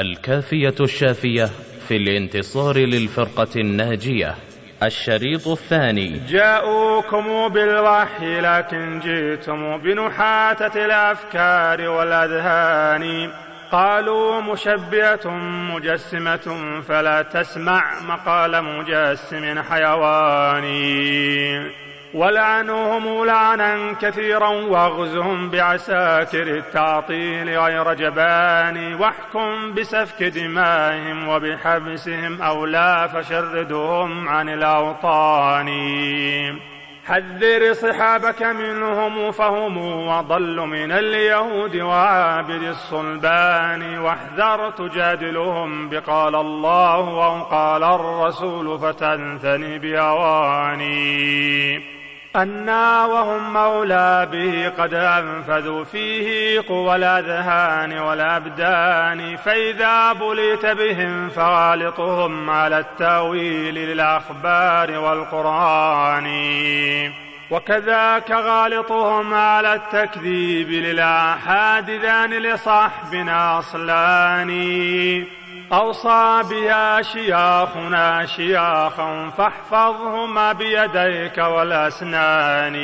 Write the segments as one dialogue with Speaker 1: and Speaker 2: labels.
Speaker 1: الكافية الشافية في الانتصار للفرقة الناجية الشريط الثاني.
Speaker 2: جاءوكم بالوحي لكن جئتم بنحاتة الأفكار والأذهان. قالوا مشبهة مجسمة فلا تسمع مقال مجسم حيواني ولعنهم لعنا كثيرا واغزهم بعساكر التعطيل غير جبان. واحكم بسفك دمائهم وبحبسهم أو لا فشردهم عن الأوطان. حذر صحابك منهم فهم وضل من اليهود وعابد الصلبان. واحذر تجادلهم بقال الله أو قال الرسول فتنثني بأواني. أنا وهم مولى به قد أنفذوا فيه قوى الأذهان والأبدان فإذا بليت بهم فغالطهم على التأويل للأخبار والقرآن. وكذاك غالطهم على التكذيب للآحاد ذان لصحبنا أصلان أوصى بها شياخنا شياخا فاحفظهما بيديك والأسنان.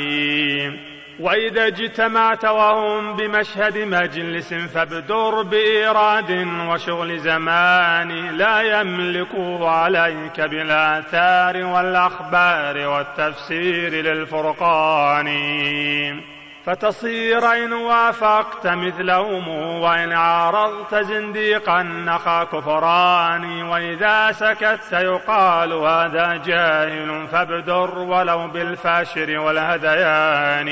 Speaker 2: وإذا اجتمعت وهم بمشهد مجلس فابدر بإيراد وشغل زمان لا يملكوا عليك بالآثار والأخبار والتفسير للفرقان. فتصير إن وافقت مثلهم وإن عارضت زنديقا نخا كفران وإذا سكت يقال هذا جاهل فابدر ولو بالفاشر والهذيان.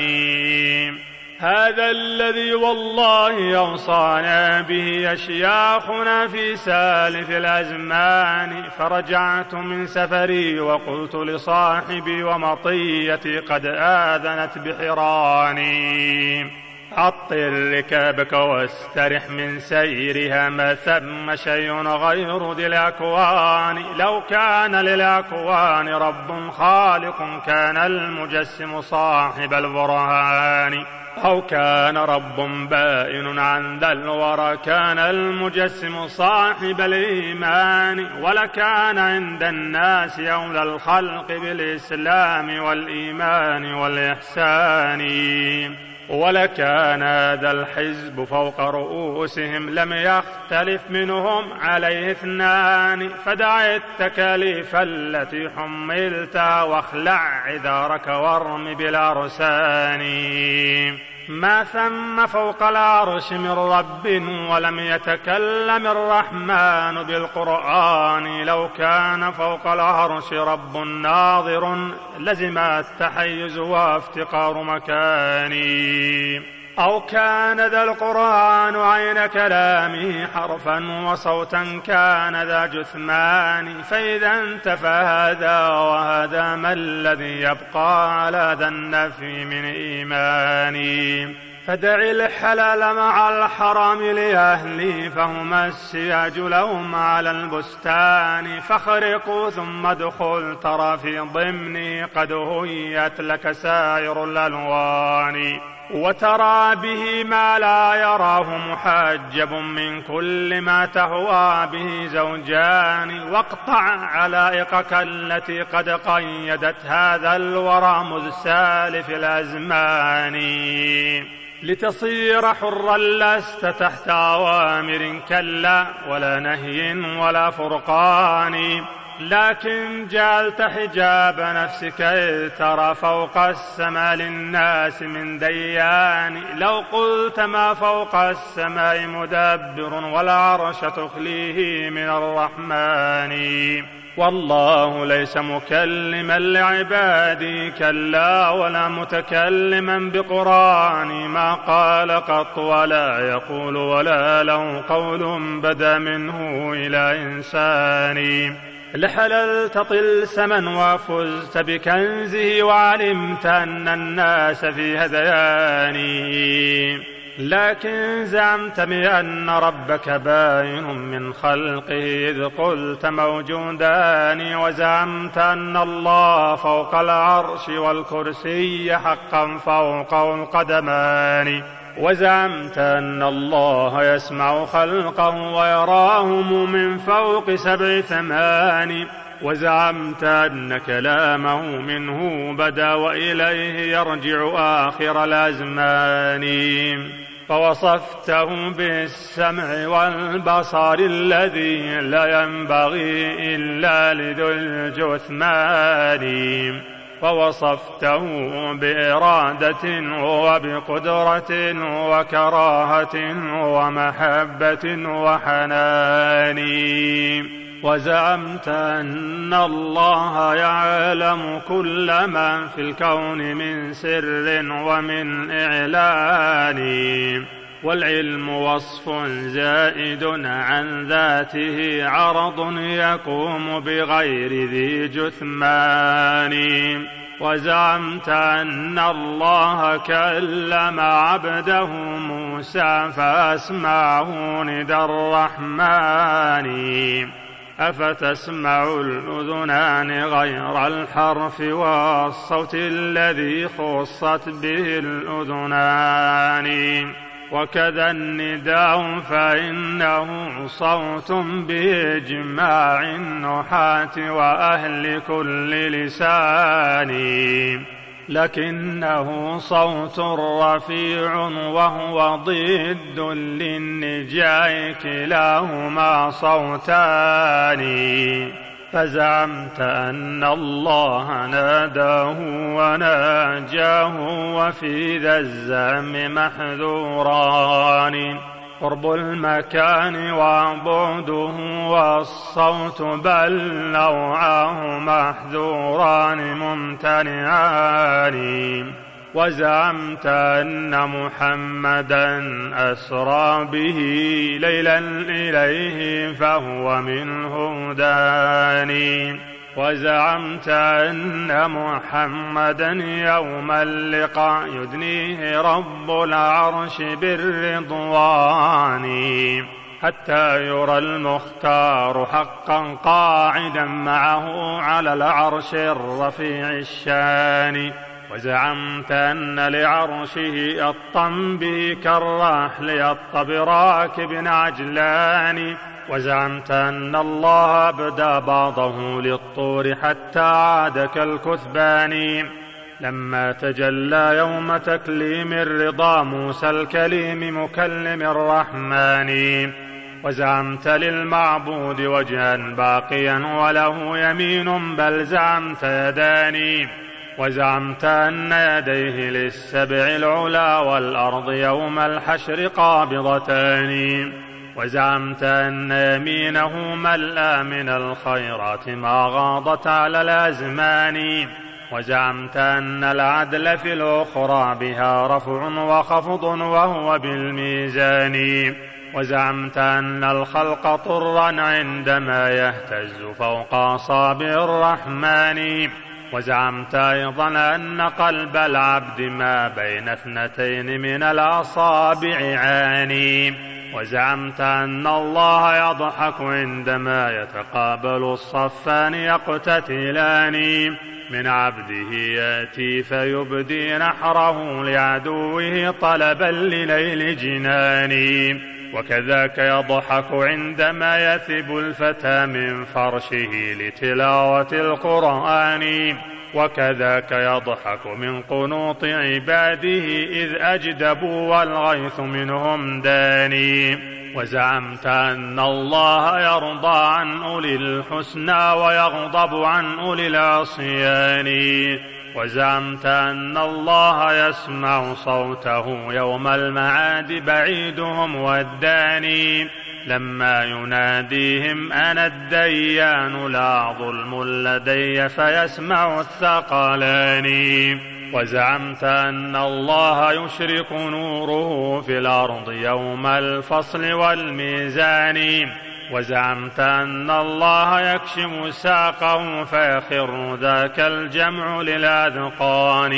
Speaker 2: هذا الذي والله أوصانا به أشياخنا في سالف الأزمان. فرجعت من سفري وقلت لصاحبي ومطيتي قد آذنت بحراني. عطل ركابك واسترح من سيرها ما ثم شيء غير ذي الأكوان. لو كان للأكوان رب خالق كان المجسم صاحب البرهان. أو كان رب بائن عن ذا الورى كان المجسم صاحب الإيمان. ولكان عند الناس أولى الخلق بالإسلام والإيمان والإحسان. ولكان هذا الحزب فوق رؤوسهم لم يختلف منهم عليه اثنان. فدع التكاليف التي حملتها واخلع عذارك وارم بالارسان ما ثم فوق العرش من رب ولم يتكلم الرحمن بالقرآن لو كان فوق العرش رب ناظر لزم التحيز وافتقار مكاني. أو كان ذا القرآن عين كلامه حرفا وصوتا كان ذا جثمان فإذا انتفى هذا وهذا ما الذي يبقى على ذا النفي من إيماني. فدع الحلال مع الحرام لأهلي فهما السياج لهم على البستان. فاخرقه ثم ادخل ترى في ضمنه قد هيئت لك سائر الألوان. وترى به ما لا يراه محجب من كل ما تهوى به زوجان واقطع علائقك التي قد قيدت هذا الورى مذ سالف الأزمان. لتصير حرا لست تحت أوامر كلا ولا نهي ولا فرقان. لكن جعلت حجاب نفسك إذ ترى فوق السماء للناس من ديان. لو قلت ما فوق السماء مدبر والعرش تخليه من الرحمن. والله ليس مكلما لعبادي كلا ولا متكلما بقرآن. ما قال قط ولا يقول ولا له قول بدا منه إلى انسان لحللت طلسما وفزت بكنزه وعلمت أن الناس في هذيان. لكن زعمت بأن ربك باين من خلقه إذ قلت موجودان وزعمت أن الله فوق العرش والكرسي حقا فوق القدمان. وزعمت أن الله يسمع خلقه ويراهم من فوق سبع ثمان. وزعمت أن كلامه منه بدا وإليه يرجع آخر الأزمان. فوصفته بالسمع والبصر الذي لا ينبغي إلا لذو الجثمان. فوصفته بإرادة وبقدرة وكراهة ومحبة وحنان. وزعمت أن الله يعلم كل ما في الكون من سر ومن إعلان. والعلم وصف زائد عن ذاته عرض يقوم بغير ذي جثمان. وزعمت أن الله كلم عبده موسى فأسمعه ندى الرحمن. أفتسمع الأذنان غير الحرف والصوت الذي خصت به الأذنان؟ وكذا النداء فإنه صوت بإجماع النحاة وأهل كل لسان. لكنه صوت رفيع وهو ضد للنجاء كلاهما صوتان. فزعمت أن الله ناداه وناجاه وفي ذا الزعم محذوران. قرب المكان وبعده والصوت بل نوعاه محذوران ممتنعان. وزعمت أن محمدا أسرى به ليلا إليه فهو منه داني وزعمت أن محمدا يوم اللقاء يدنيه رب العرش بالرضوان. حتى يرى المختار حقا قاعدا معه على العرش الرفيع الشان. وزعمت أن لعرشه الطم به كالرحل يطب راكب عجلان. وزعمت أن الله أبدى بعضه للطور حتى عاد كالكثبان. لما تجلى يوم تكليم الرضا موسى الكليم مكلم الرحمن. وزعمت للمعبود وجها باقيا وله يمين بل زعمت يداني. وزعمت أن يديه للسبع العلا والأرض يوم الحشر قابضتان. وزعمت أن يمينه ملأ من الخيرات ما غاضت على الأزمان. وزعمت أن العدل في الأخرى بها رفع وخفض وهو بالميزان. وزعمت أن الخلق طرا عندما يهتز فوق أصابع الرحمن. وزعمت أيضا أن قلب العبد ما بين اثنتين من الأصابع عاني. وزعمت أن الله يضحك عندما يتقابل الصفان يقتتلان من عبده يأتي فيبدي نحره لعدوه طلبا لنيل جنان وكذاك يضحك عندما يثب الفتى من فرشه لتلاوة القرآن. وكذاك يضحك من قنوط عباده إذ أجدبوا والغيث منهم داني. وزعمت أن الله يرضى عن أولي الحسنى ويغضب عن أولي العصيان. وزعمت أن الله يسمع صوته يوم المعاد بعيدهم والداني لما يناديهم أنا الديان لا ظلم لدي فيسمع الثقلان وزعمت أن الله يشرق نوره في الأرض يوم الفصل والميزان وزعمت أن الله يكشم ساقه فيخر ذاك الجمع للأذقان.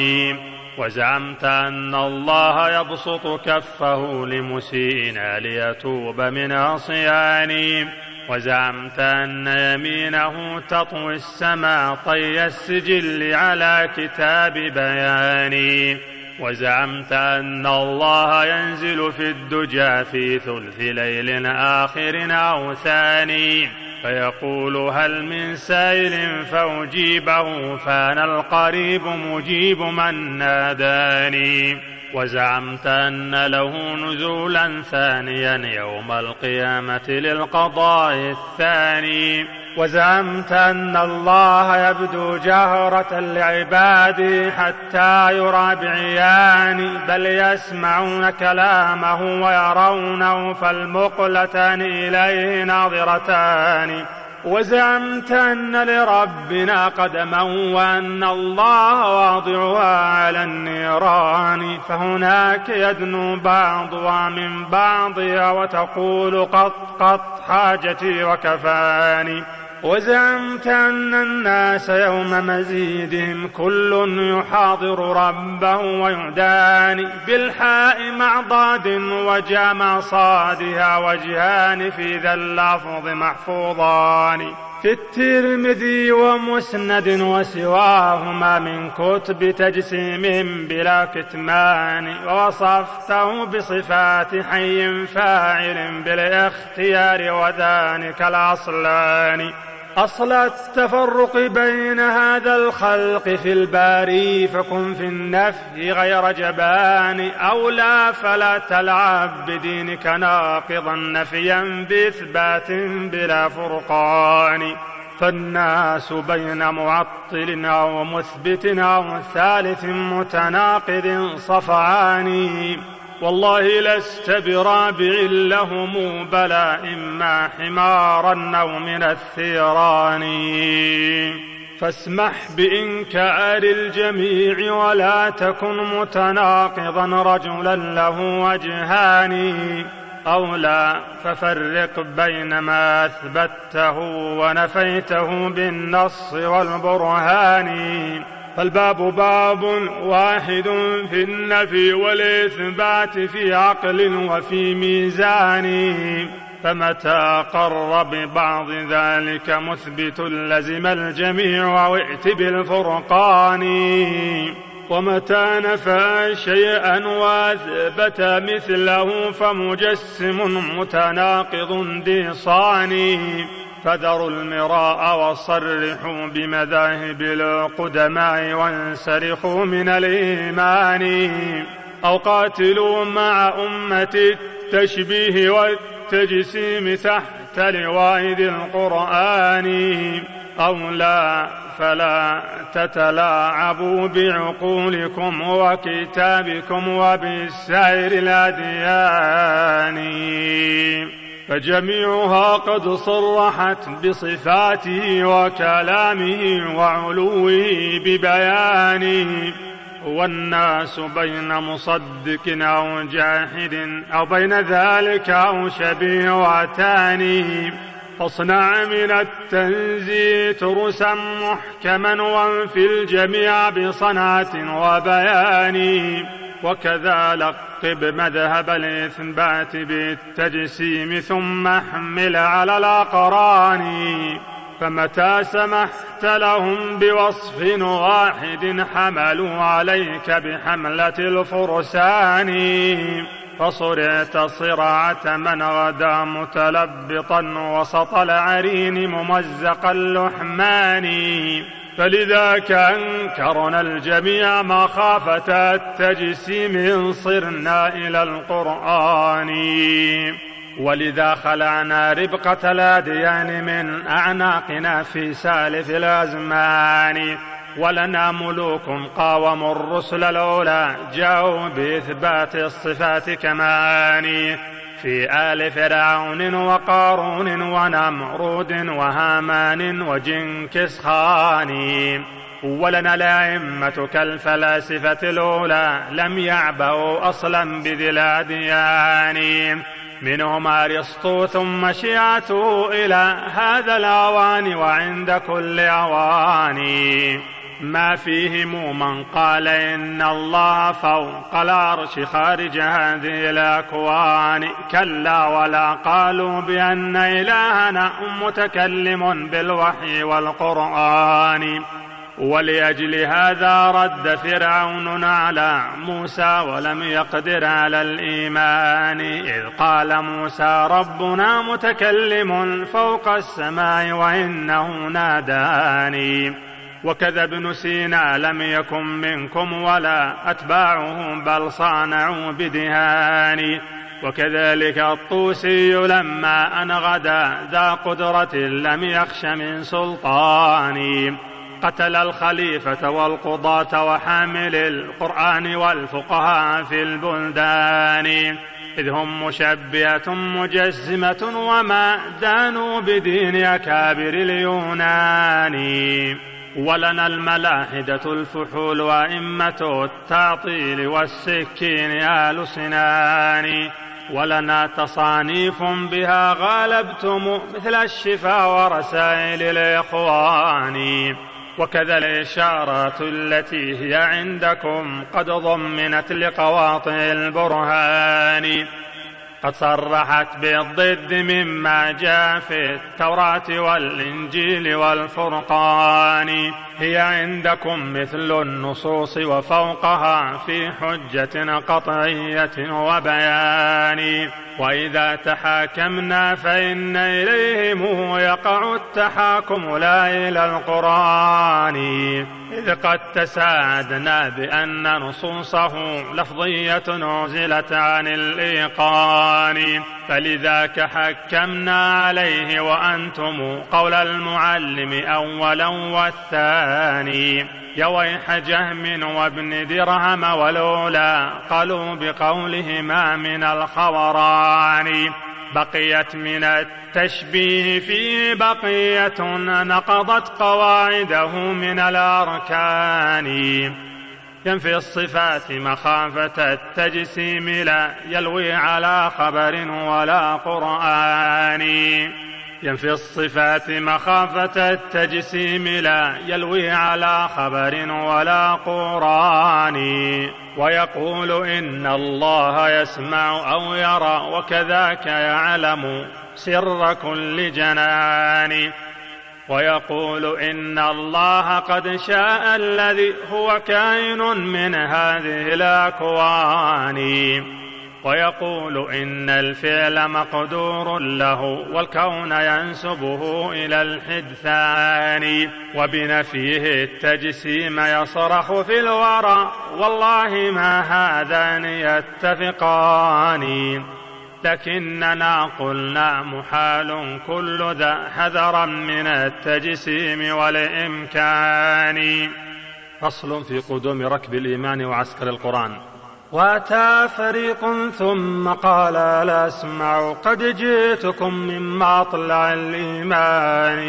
Speaker 2: وزعمت أن الله يبسط كفه لمسيئنا ليتوب من عصيان. وزعمت أن يمينه تطوي السماء طي السجل على كتاب بيان. وزعمت أن الله ينزل في الدجى في ثلث ليل آخر أو ثاني. فيقول هل من سائل فأجيبه فأنا القريب مجيب من ناداني. وزعمت أن له نزولا ثانيا يوم القيامة للقضاء الثاني. وزعمت أن الله يبدو جهرة لعباده حتى يرى بعيان بل يسمعون كلامه ويرونه فالمقلتان إليه ناظرتان. وزعمت أن لربنا قدما وأن الله واضعها على النيران. فهناك يدنو بعضها من بعضها وتقول قط قط حاجتي وكفاني. وزعمت أن الناس يوم مزيدهم كل يحاضر ربه ويعدان بالحاء مع ضاد وجامع صادها وجهان في ذا اللفظ محفوظان. في الترمذي ومسند وسواهما من كتب تجسيم بلا كتمان ووصفته بصفات حي فاعل بالاختيار وذلك الأصلان. أصل التفرق بين هذا الخلق في الباري فكن في النفي غير جبان. أو لا فلا تلعب بدينك ناقضا نفيا بإثبات بلا فرقان. فالناس بين معطل أو مثبت أو ثالث متناقض صفعان. والله لست برابع لهم بلى إما حمارا أو من الثيران. فاسمح بإنكار الجميع ولا تكن متناقضا رجلا له وجهان. أو لا ففرق بين ما أثبته ونفيته بالنص والبرهان. فالباب باب واحد في النفي والإثبات في عقل وفي ميزان فمتى قر ببعض ذلك مثبت لزم الجميع وائت بالفرقان. ومتى نفى شيئا واثبت مثله فمجسم متناقض ديصان فذروا المراء وصرحوا بمذاهب القدماء وانسرخوا من الإيمان أو قاتلوا مع أمة التشبيه والتجسيم تحت لوائد القرآن أو لا فلا تتلاعبوا بعقولكم وكتابكم وبسائر الأديان فجميعها قد صرحت بصفاته وكلامه وعلوه ببيانه والناس بين مصدق أو جاحد أو بين ذلك أو شبيهتان. فاصنع من التنزيه ترسا محكما وانفي الجميع بصنعة وبيان. وكذا لقب مذهب الإثبات بالتجسيم ثم احمل على الأقران. فمتى سمحت لهم بوصف واحد حملوا عليك بحملة الفرسان. فصرعت صراعة من غدا متلبطا وسط العرين ممزق اللحمان فلذاك أنكرنا الجميع مخافة التجسيم صرنا إلى القرآن. ولذا خلعنا ربقة الأديان من أعناقنا في سالف الأزمان. ولنا ملوك قاوموا الرسل الأولى جاءوا بإثبات الصفات كماني في آل فرعون وقارون ونمرود وهامان وجنكس خان ولنا الأئمة كالفلاسفة الأولى لم يعبأوا أصلا بذي الأديان. منهم أرسطو ثم شيعته إلى هذا الأوان وعند كل أواني ما فيهم من قال إن الله فوق العرش خارج هذه الأكوان. كلا ولا قالوا بأن إلهنا متكلم بالوحي والقرآن. ولأجل هذا رد فرعون على موسى ولم يقدر على الإيمان. إذ قال موسى ربنا متكلم فوق السماء وإنه ناداني. وكذا ابن سينا لم يكن منكم ولا أتباعه بل صانعوا بدهان. وكذلك الطوسي لما أن غدا ذا قدرة لم يخش من سلطان. قتل الخليفة والقضاة وحامل القرآن والفقهاء في البلدان. إذ هم مشبهة مجسمة وما دانوا بدين أكابر اليونان. ولنا الملاحدة الفحول وأئمة التعطيل والسكين آل سنان ولنا تصانيف بها غالبتم مثل الشفا ورسائل الإخوان. وكذا الإشارات التي هي عندكم قد ضمنت لقواطع البرهان. قد صرحت بالضد مما جاء في التوراة والإنجيل والفرقان. هي عندكم مثل النصوص وفوقها في حجة قطعية وبيان. وإذا تحاكمنا فإن إليهم يقع التحاكم لا إلى القرآن. إذ قد تساعدنا بأن نصوصه لفظية نزلت عن الإيقان. فلذاك حكمنا عليه وأنتم قول المعلم أولا والثاني. يا ويح جهم وابن درهم والأولى قالوا بقولهما من الخوران. بقيت من التشبيه فيه بقية نقضت قواعده من الأركان. ينفي الصفات مخافة التجسيم لا يلوي على خبر ولا قرآن. ينفي الصفات مخافة التجسيم لا يلوي على خبر ولا قرآن. ويقول إن الله يسمع أو يرى وكذاك يعلم سر كل جنان. ويقول إن الله قد شاء الذي هو كائن من هذه الأكوان. ويقول إن الفعل مقدور له والكون ينسبه إلى الحدثان. وبنفيه التجسيم يصرخ في الورى والله ما هذان يتفقان. لكننا قلنا محال كل ذا حذرا من التجسيم والإمكان. فصل في قدوم ركب الإيمان وعسكر القرآن. وأتى فريق ثم قال لا أسمع قد جئتكم من مطلع الإيمان.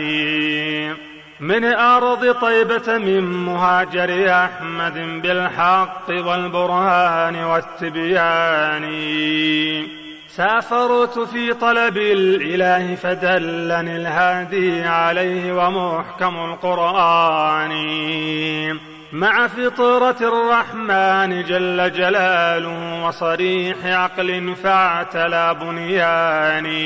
Speaker 2: من أرض طيبة من مهاجر أحمد بالحق والبرهان والتبيان. سافرت في طلب الإله فدلني الهادي عليه ومحكم القرآن. مع فطرة الرحمن جل جلاله وصريح عقل فاعتلى بنياني.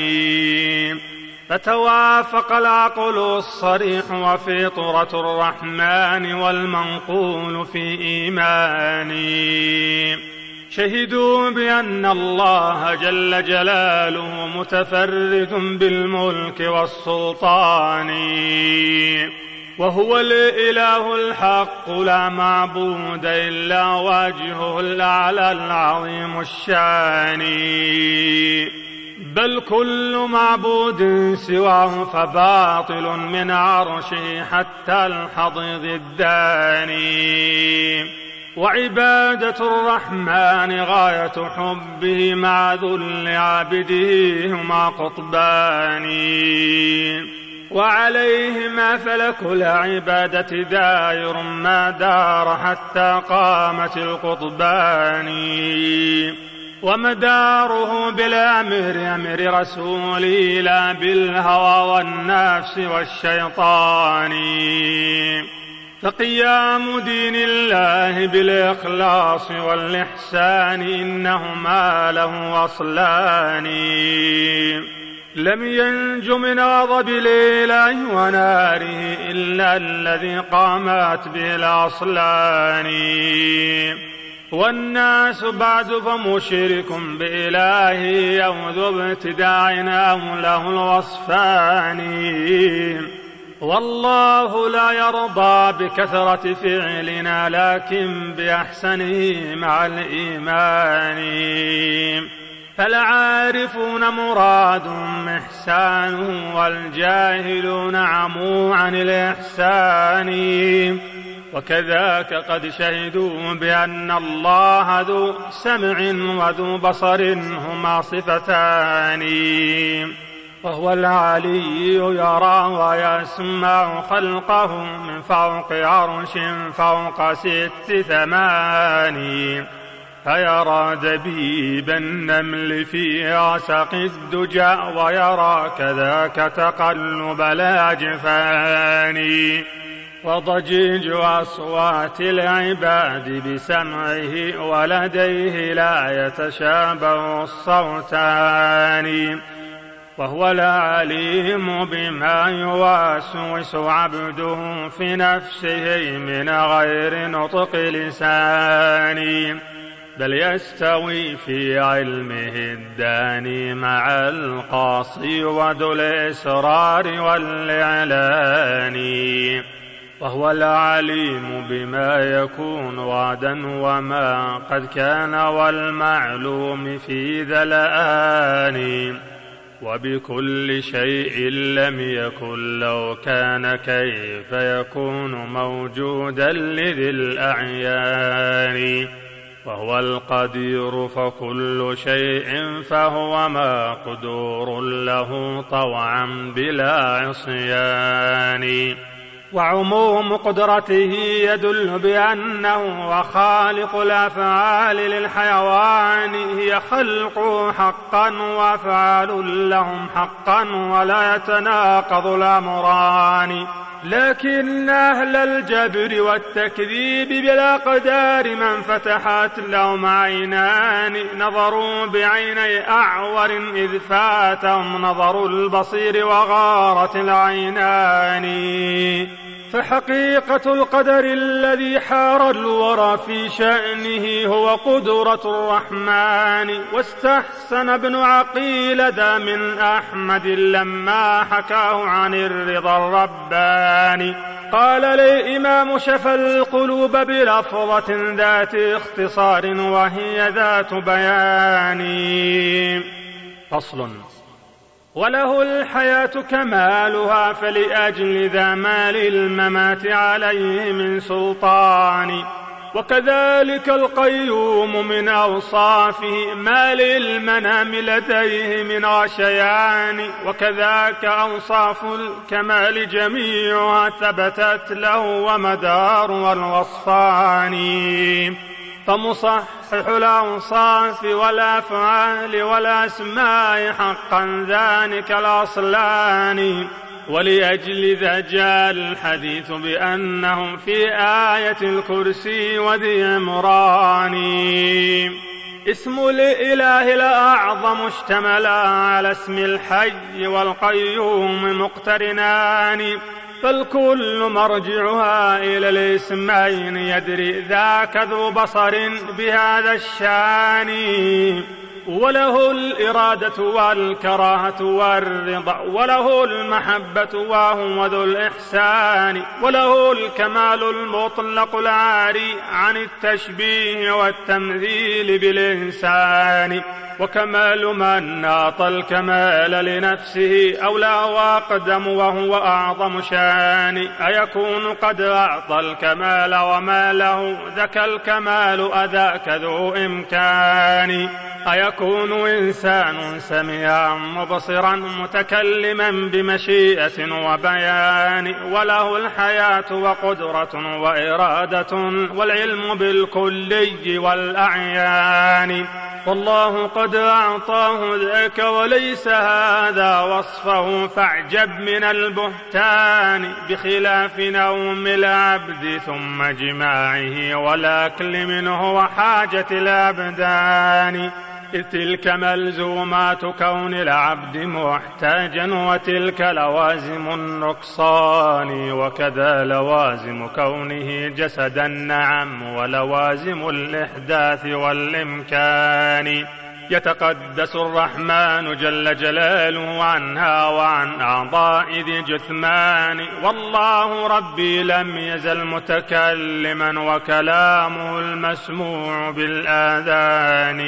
Speaker 2: فتوافق العقل الصريح وفطرة الرحمن والمنقول في إيماني. شهدوا بأن الله جل جلاله متفرد بالملك والسلطان. وهو الإله الحق لا معبود إلا وجهه الأعلى العظيم الشان. بل كل معبود سواه فباطل من عرشه حتى الحضيض الداني. وعبادة الرحمن غاية حبه مع ذل عبده هما قطبان. وعليهما فلك العبادة دائر ما دار حتى قامت القطبان. ومداره بالأمر أمر رسوله لا بالهوى والنفس والشيطان. فقيام دين الله بالإخلاص والإحسان إنهما له أصلان. لم ينج من غضب الإله وناره إلا الذي قامت به الأصلان. والناس بعد فمشرك بإلهه أو ذو ابتداع أو له الوصفان. والله لا يرضى بكثرة فعلنا لكن بأحسنه مع الإيمان. فالعارفون مراد إحسانه والجاهلون عموا عن الإحسان. وكذاك قد شهدوا بأن الله ذو سمع وذو بصر هما صفتان. وهو العلي يرى ويسمع خلقه من فوق عرش فوق ست ثمانين فيرى دبيب النمل في عسق الدجى ويرى كذاك تقلب الأجفان. وضجيج أصوات العباد بسمعه ولديه لا يتشابه الصوتان. وهو العليم بما يوسوس عبده في نفسه من غير نطق لسان بل يستوي في علمه الداني مع القاصي وذو الإسرار والإعلان. وهو العليم بما يكون وعدا وما قد كان والمعلوم في ذا الآن وبكل شيء لم يكن لو كان كيف يكون موجودا لذي الأعيان. وهو القدير فكل شيء فهو مقدور له طوعا بلا عصيان. وعموم قدرته يدل بأنه وخالق الأفعال للحيوان هي خلقه حقا وأفعال لهم حقا ولا يتناقض الأمران. لكن أهل الجبر والتكذيب بالأقدار من فتحت لهم عينان نظروا بعيني أعور إذ فاتهم نظر البصير وغارت العينان. فحقيقة القدر الذي حار الورى في شأنه هو قدرة الرحمن. واستحسن ابن عقيل ذا من أحمد لما حكاه عن الرضا الرباني. قال لي إمام شفى القلوب بلفظة ذات اختصار وهي ذات بيان. فصل. وله الحياة كمالها فلأجل ذا مال الممات عليه من سلطان. وكذلك القيوم من أوصافه ما للمنام لديه من غشيان وكذاك أوصاف الكمال جميعها ثبتت له ومدار الوصفان. فمصحح الأوصاف والأفعال والأسماء حقا ذلك الأصلان. ولأجل ذا جاء الحديث بأنهم في آية الكرسي وذي عمران اسم الإله الأعظم اشتمل على اسم الحي والقيوم مقترنان. فالكل مرجعها إلى الاسمين يدري ذاك ذو بصر بهذا الشان. وله الإرادة والكراهة والرضا وله المحبة وهو ذو الإحسان وله الكمال المطلق العاري عن التشبيه والتمثيل بالإنسان. وكمال من ناط الكمال لنفسه أولى وأقدم وهو أعظم شان. أيكون قد أعطى الكمال وما له ذاك الكمال أذاك ذو إمكان. أيكون إنسان سميعا مبصرا متكلما بمشيئة وبيان وله الحياة وقدرة وإرادة والعلم بالكلي والأعيان. والله قد أعطاه ذاك وليس هذا وصفه فاعجب من البهتان بخلاف نوم العبد ثم جماعة والأكل منه وحاجة الأبدان. تلك ملزومات كون العبد محتاجا وتلك لوازم النقصان وكذا لوازم كونه جسدا نعم ولوازم الإحداث والإمكان. يتقدس الرحمن جل جلاله عنها وعن أعضاء ذي جثمان. والله ربي لم يزل متكلما وكلامه المسموع بالآذان.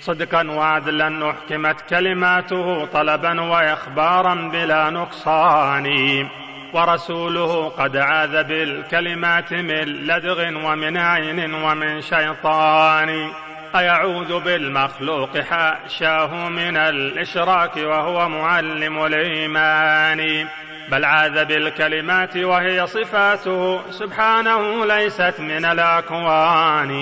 Speaker 2: صدقا وعدلا أحكمت كلماته طلبا وإخبارا بلا نقصان. ورسوله قد عاذ بالكلمات من لدغ ومن عين ومن شيطان. أيعوذ بالمخلوق حاشاه من الإشراك وهو معلم الإيمان. بل عاذ بالكلمات وهي صفاته سبحانه ليست من الأكوان.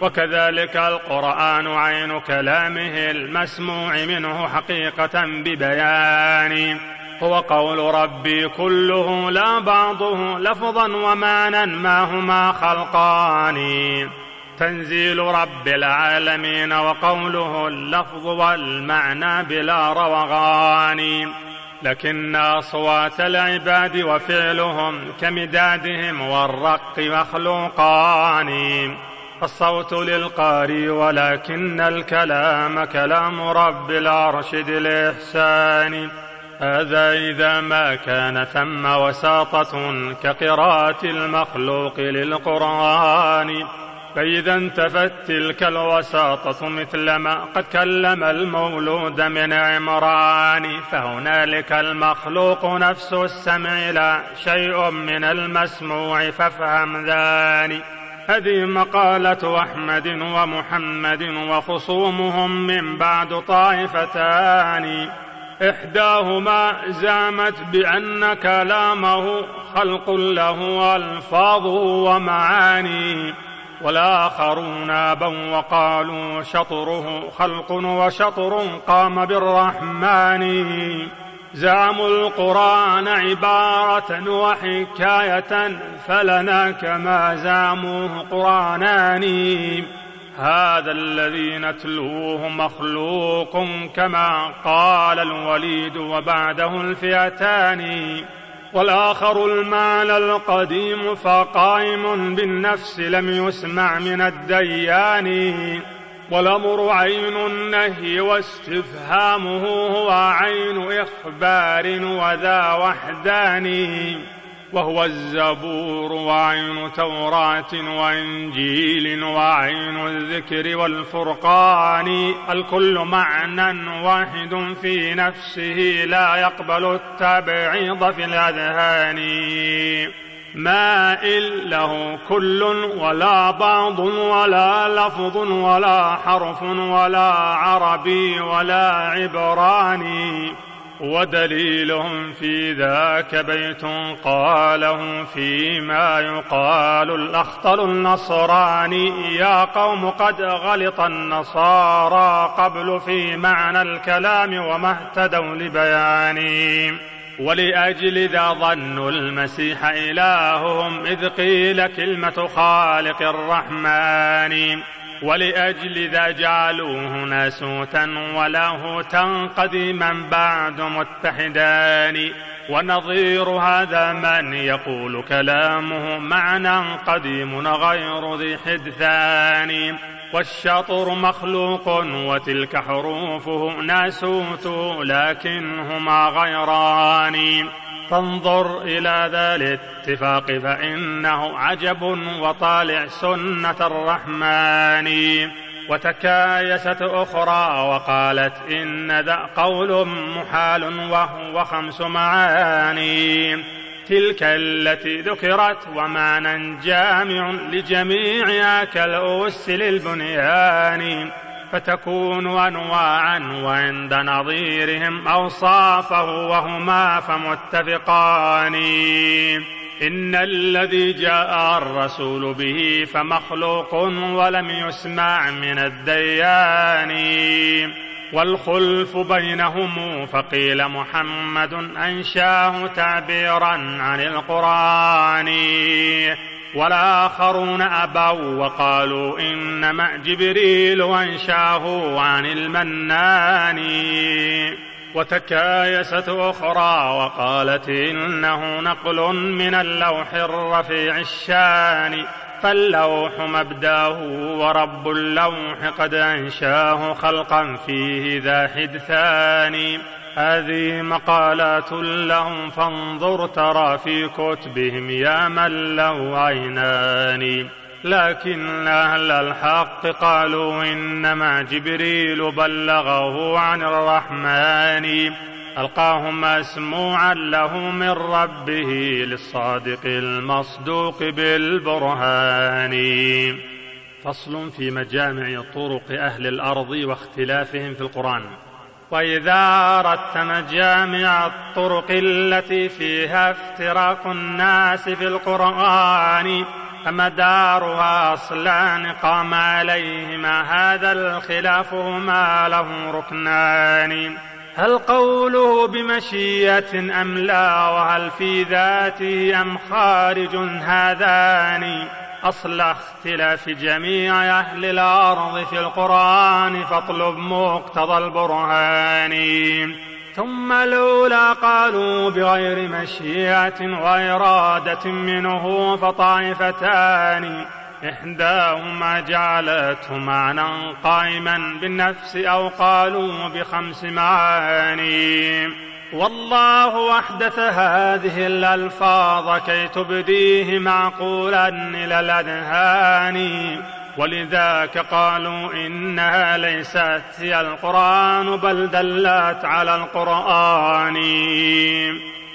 Speaker 2: وكذلك القرآن عين كلامه المسموع منه حقيقة ببيان. هو قول ربي كله لا بعضه لفظا ومانا ما هما خلقان. تنزيل رب العالمين وقوله اللفظ والمعنى بلا روغان. لكن أصوات العباد وفعلهم كمدادهم والرق مخلوقان. الصوت للقاري ولكن الكلام كلام رب العرش ذي الإحسان. هذا إذا ما كان ثم وساطة كقراءة المخلوق للقرآن. فإذا انتفت تلك الوساطة مثل ما قد كلم المولود من عمران فهنالك المخلوق نفس السمع لا شيء من المسموع فافهم ذلك. هذه مقالة أحمد ومحمد وخصومهم من بعد طائفتان. إحداهما زعمت بأن كلامه خلق له ألفاظ ومعاني. والآخرون أبوا وقالوا شطره خلق وشطر قام بالرحمن. زعموا القرآن عبارة وحكاية فلنا كما زعموه قرآنان. هذا الذي نتلوه مخلوق كما قال الوليد وبعده الفئتان. والآخر المعنى القديم فقائم بالنفس لم يسمع من الديان والأمر عين النهي واستفهامه هو عين إخبار وذا وحداني وهو الزبور وعين توراة وإنجيل وعين الذكر والفرقان الكل معنى واحد في نفسه لا يقبل التبعيض في الأذهان. مائل له كل ولا بعض ولا لفظ ولا حرف ولا عربي ولا عبراني. ودليلهم في ذاك بيت قاله فيما يقال الأخطل النصراني يا قوم قد غلط النصارى قبل في معنى الكلام وما اهتدوا لبياني. ولأجل ذا ظنوا المسيح إلههم إذ قيل كلمة خالق الرحمن. ولأجل ذا جعلوه ناسوتا ولاهوتا قديما بعد متحدان. ونظير هذا من يقول كلامه معنى قديم غير ذي حدثان. والشطر مخلوق وتلك حروفه ناسوت لكنهما غيران. فانظر إلى ذا الاتفاق فإنه عجب وطالع سنة الرحمن. وتكايست أخرى وقالت إن ذا قول محال وهو خمس معاني. تلك التي ذكرت ومعنى جامع لجميعها كالأس للبنيان. فتكون أنواعا وعند نظيرهم أوصافه وهما فمتفقان. إن الذي جاء الرسول به فمخلوق ولم يسمع من الديان. والخلف بينهم فقيل محمد أنشاه تعبيرا عن القرآن. والآخرون أبوا وقالوا إنما جبريل وانشاه عن المنان. وتكايست أخرى وقالت إنه نقل من اللوح الرفيع الشان فاللوح مبداه ورب اللوح قد أنشاه خلقا فيه ذا حدثان. هذه مقالات لهم فانظر ترى في كتبهم يا من له عينان. لكن أهل الحق قالوا إنما جبريل بلغه عن الرحمن. ألقاه مسموعا له من ربه للصادق المصدوق بالبرهان. فصل في مجامع طرق أهل الأرض واختلافهم في القرآن. وإذا أردت مجامع الطرق التي فيها افتراق الناس في القرآن فمدارها أصلان قام عليهما هذا الخلاف هما له ركنان. هل قوله بمشية أم لا؟ وهل في ذاته أم خارج هذان؟ أصل اختلاف جميع أهل الأرض في القرآن فاطلب مقتضى البرهان. ثم الأولى قالوا بغير مشيئة وإرادة منه فطائفتان. إحداهما جعلته معنى قائما بالنفس أو قالوا بخمس معاني. والله أحدث هذه الألفاظ كي تبديه معقولا إلى الأذهان. ولذاك قالوا إنها ليست هي القرآن بل دلت على القرآن.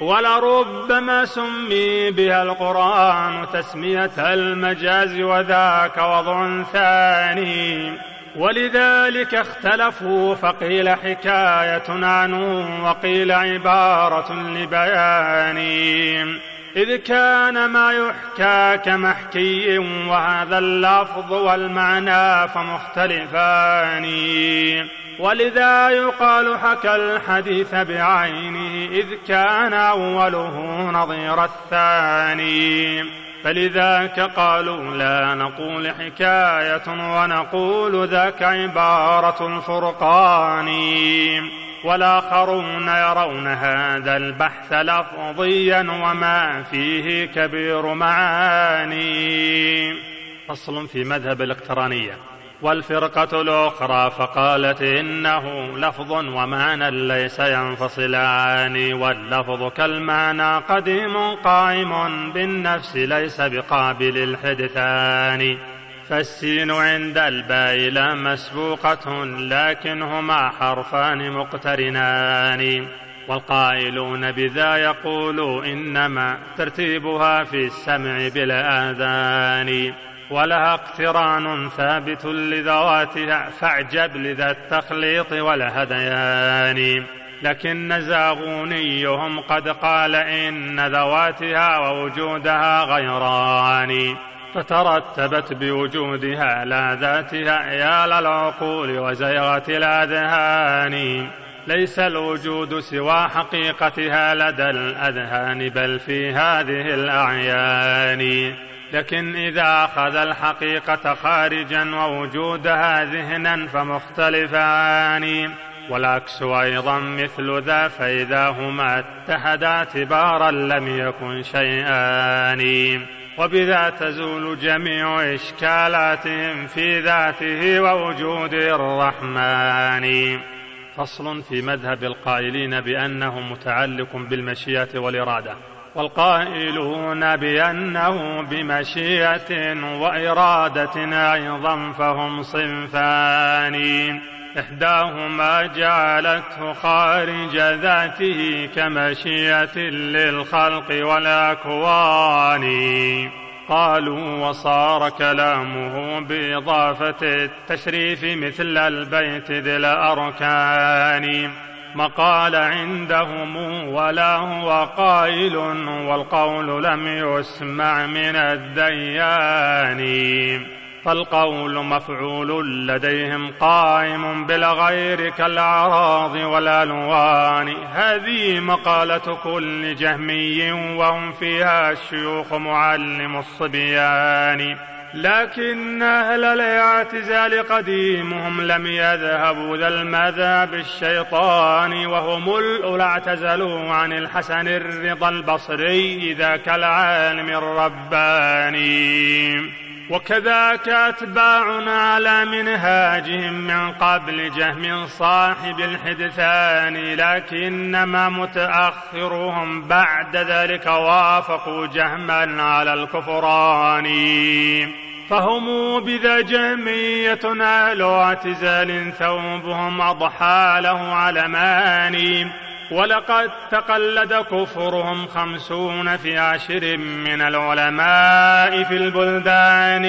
Speaker 2: ولربما سمي بها القرآن تسمية المجاز وذاك وضع ثاني. ولذلك اختلفوا فقيل حكاية عنه وقيل عبارة لبيان. إذ كان ما يحكى كمحكي وهذا اللفظ والمعنى فمختلفان. ولذا يقال حكى الحديث بعينه إذ كان أوله نظير الثاني. فلذاك قالوا لا نقول حكاية ونقول ذاك عبارة الفرقان. والآخرون يرون هذا البحث لفظيا وما فيه كبير معاني. فصل في مذهب الإقترانية. والفرقة الأخرى فقالت إنه لفظ ومعنى ليس ينفصلان واللفظ كالمعنى قديم قائم بالنفس ليس بقابل الحدثان. فالسين عند الباء لا مسبوقة لكنهما حرفان مقترنان. والقائلون بذا يقول إنما ترتيبها في السمع بالآذان ولها اقتران ثابت لذواتها فاعجب لذا التخليط والهذيان لكن زاغونيهم قد قال إن ذواتها ووجودها غيران. فترتبت بوجودها لا ذاتها يا للعقول وزيغة الأذهان. ليس الوجود سوى حقيقتها لدى الأذهان بل في هذه الأعيان. لكن إذا أخذ الحقيقة خارجا ووجودها ذهنا فمختلفان. والعكس أيضا مثل ذا فإذا هما اتحدا اعتبارا لم يكن شيئان. وبذا تزول جميع إشكالاتهم في ذاته ووجود الرحمن. فصل في مذهب القائلين بأنه متعلق بالمشيئة والإرادة. والقائلون بأنه بمشيئة وإرادة أيضا فهم صنفان إحداهما جعلته خارج ذاته كمشيئة للخلق والأكوان. قالوا وصار كلامه بإضافة التشريف مثل البيت ذي الأركان. مقال عندهم ولا هو قائل والقول لم يسمع من الديان. فالقول مفعول لديهم قائم بالغير كالأعراض والألوان. هذه مقالة كل جهمي وهم فيها الشيوخ معلم الصبيان. لكن أهل الاعتزال قديمهم لم يذهبوا ذا المذهب الشيطاني وهم الأولى اعتزلوا عن الحسن الرضا البصري ذاك العالم الرباني. وكذاك أتباعنا على منهاجهم من قبل جهم صاحب الحدثان لكنما متأخرهم بعد ذلك وافقوا جهما على الكفران. فهم بذا جهمية أهل اعتزال ثوبهم أضحى له علمان ولقد تقلد كفرهم خمسون في عشر من العلماء في البلدان.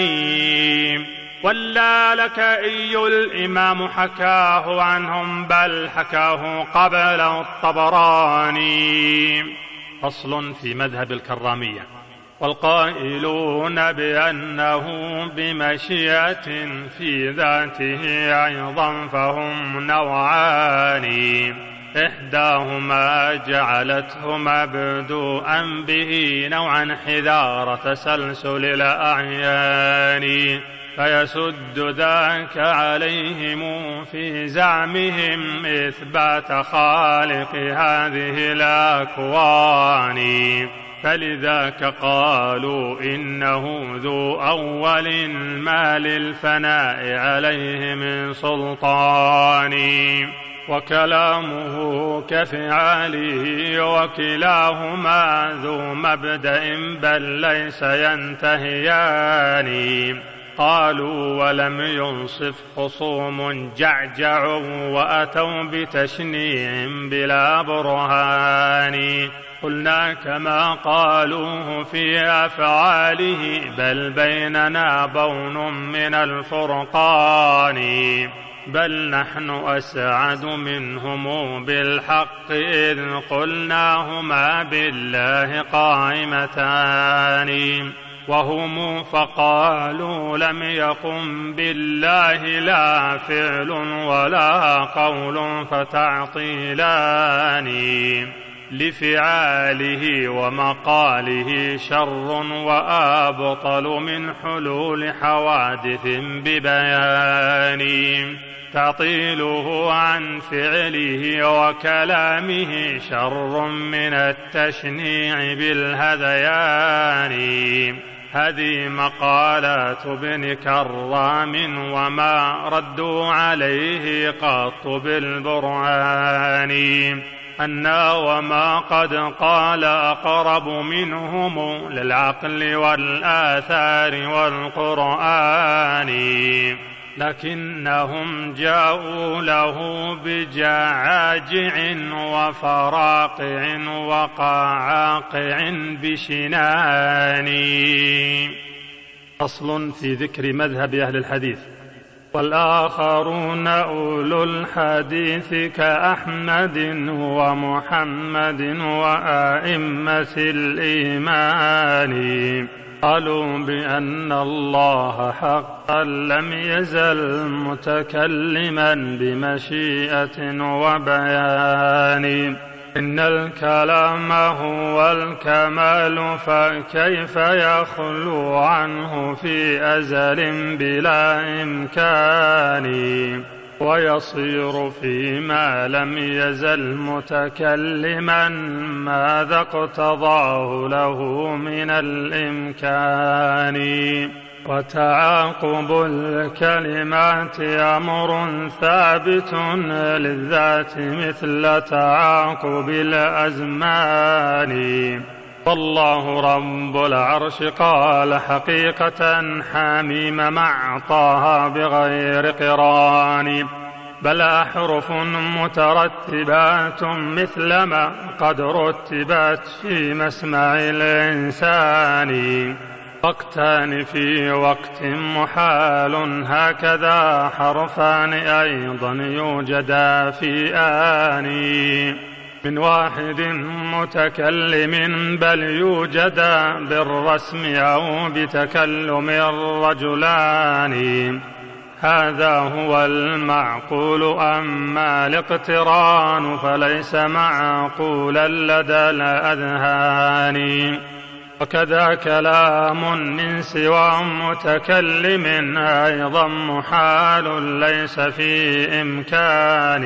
Speaker 2: ولا لك أي الإمام حكاه عنهم بل حكاه قبله الطبراني فصل في مذهب الكرامية. والقائلون بأنه بمشيئة في ذاته أيضا فهم نوعان. إحداهما جعلته مبدوءا به نوعا حذار تسلسل الأعيان فيسد ذاك عليهم في زعمهم إثبات خالق هذه الأكوان. فلذاك قالوا إنه ذو أول ما للفناء عليه من سلطان. وكلامه كفعاله وكلاهما ذو مبدأ بل ليس ينتهيان. قالوا ولم ينصف خصوم جعجعوا وأتوا بتشنيع بلا برهان. قلنا كما قالوه في أفعاله بل بيننا بون من الفرقان. بل نحن أسعد منهم بالحق إذ قلناهما بالله قائمتان. وهم فقالوا لم يقم بالله لا فعل ولا قول فتعطيلان. لفعاله ومقاله شر وأبطل من حلول حوادث ببيان. تعطيله عن فعله وكلامه شر من التشنيع بالهذيان. هذه مقالات ابن كرام وما ردوا عليه قط بالبرهان. أنا وما قد قال أقرب منهم للعقل والآثار والقرآن لكنهم جاءوا له بجعاجع وفراقع وقعاقع بشنان.
Speaker 3: فصل في ذكر مذهب أهل الحديث. والآخرون أولو الحديث كأحمد ومحمد وآئمة الإيمان. قالوا بأن الله حقا لم يزل متكلما بمشيئة وبيان. إن الكلام هو الكمال فكيف يخلو عنه في أزل بلا إمكان؟ ويصير فيما لم يزل متكلما ماذا اقتضاه له من الإمكان؟ وتعاقب الكلمات أمر ثابت للذات مثل تعاقب الأزمان. والله رب العرش قال حقيقة حميم مع طه بغير قران. بل أحرف مترتبات مثل ما قد رتبت في مسمع الإنسان. وقتان في وقت محال هكذا حرفان أيضا يوجدا في آني.
Speaker 2: من واحد متكلم بل يوجد بالرسم أو بتكلم رجلان هذا هو المعقول أما الاقتران فليس معقولا لدى الأذهان. وكذا كلام من سوى متكلم أيضا محال ليس في إمكان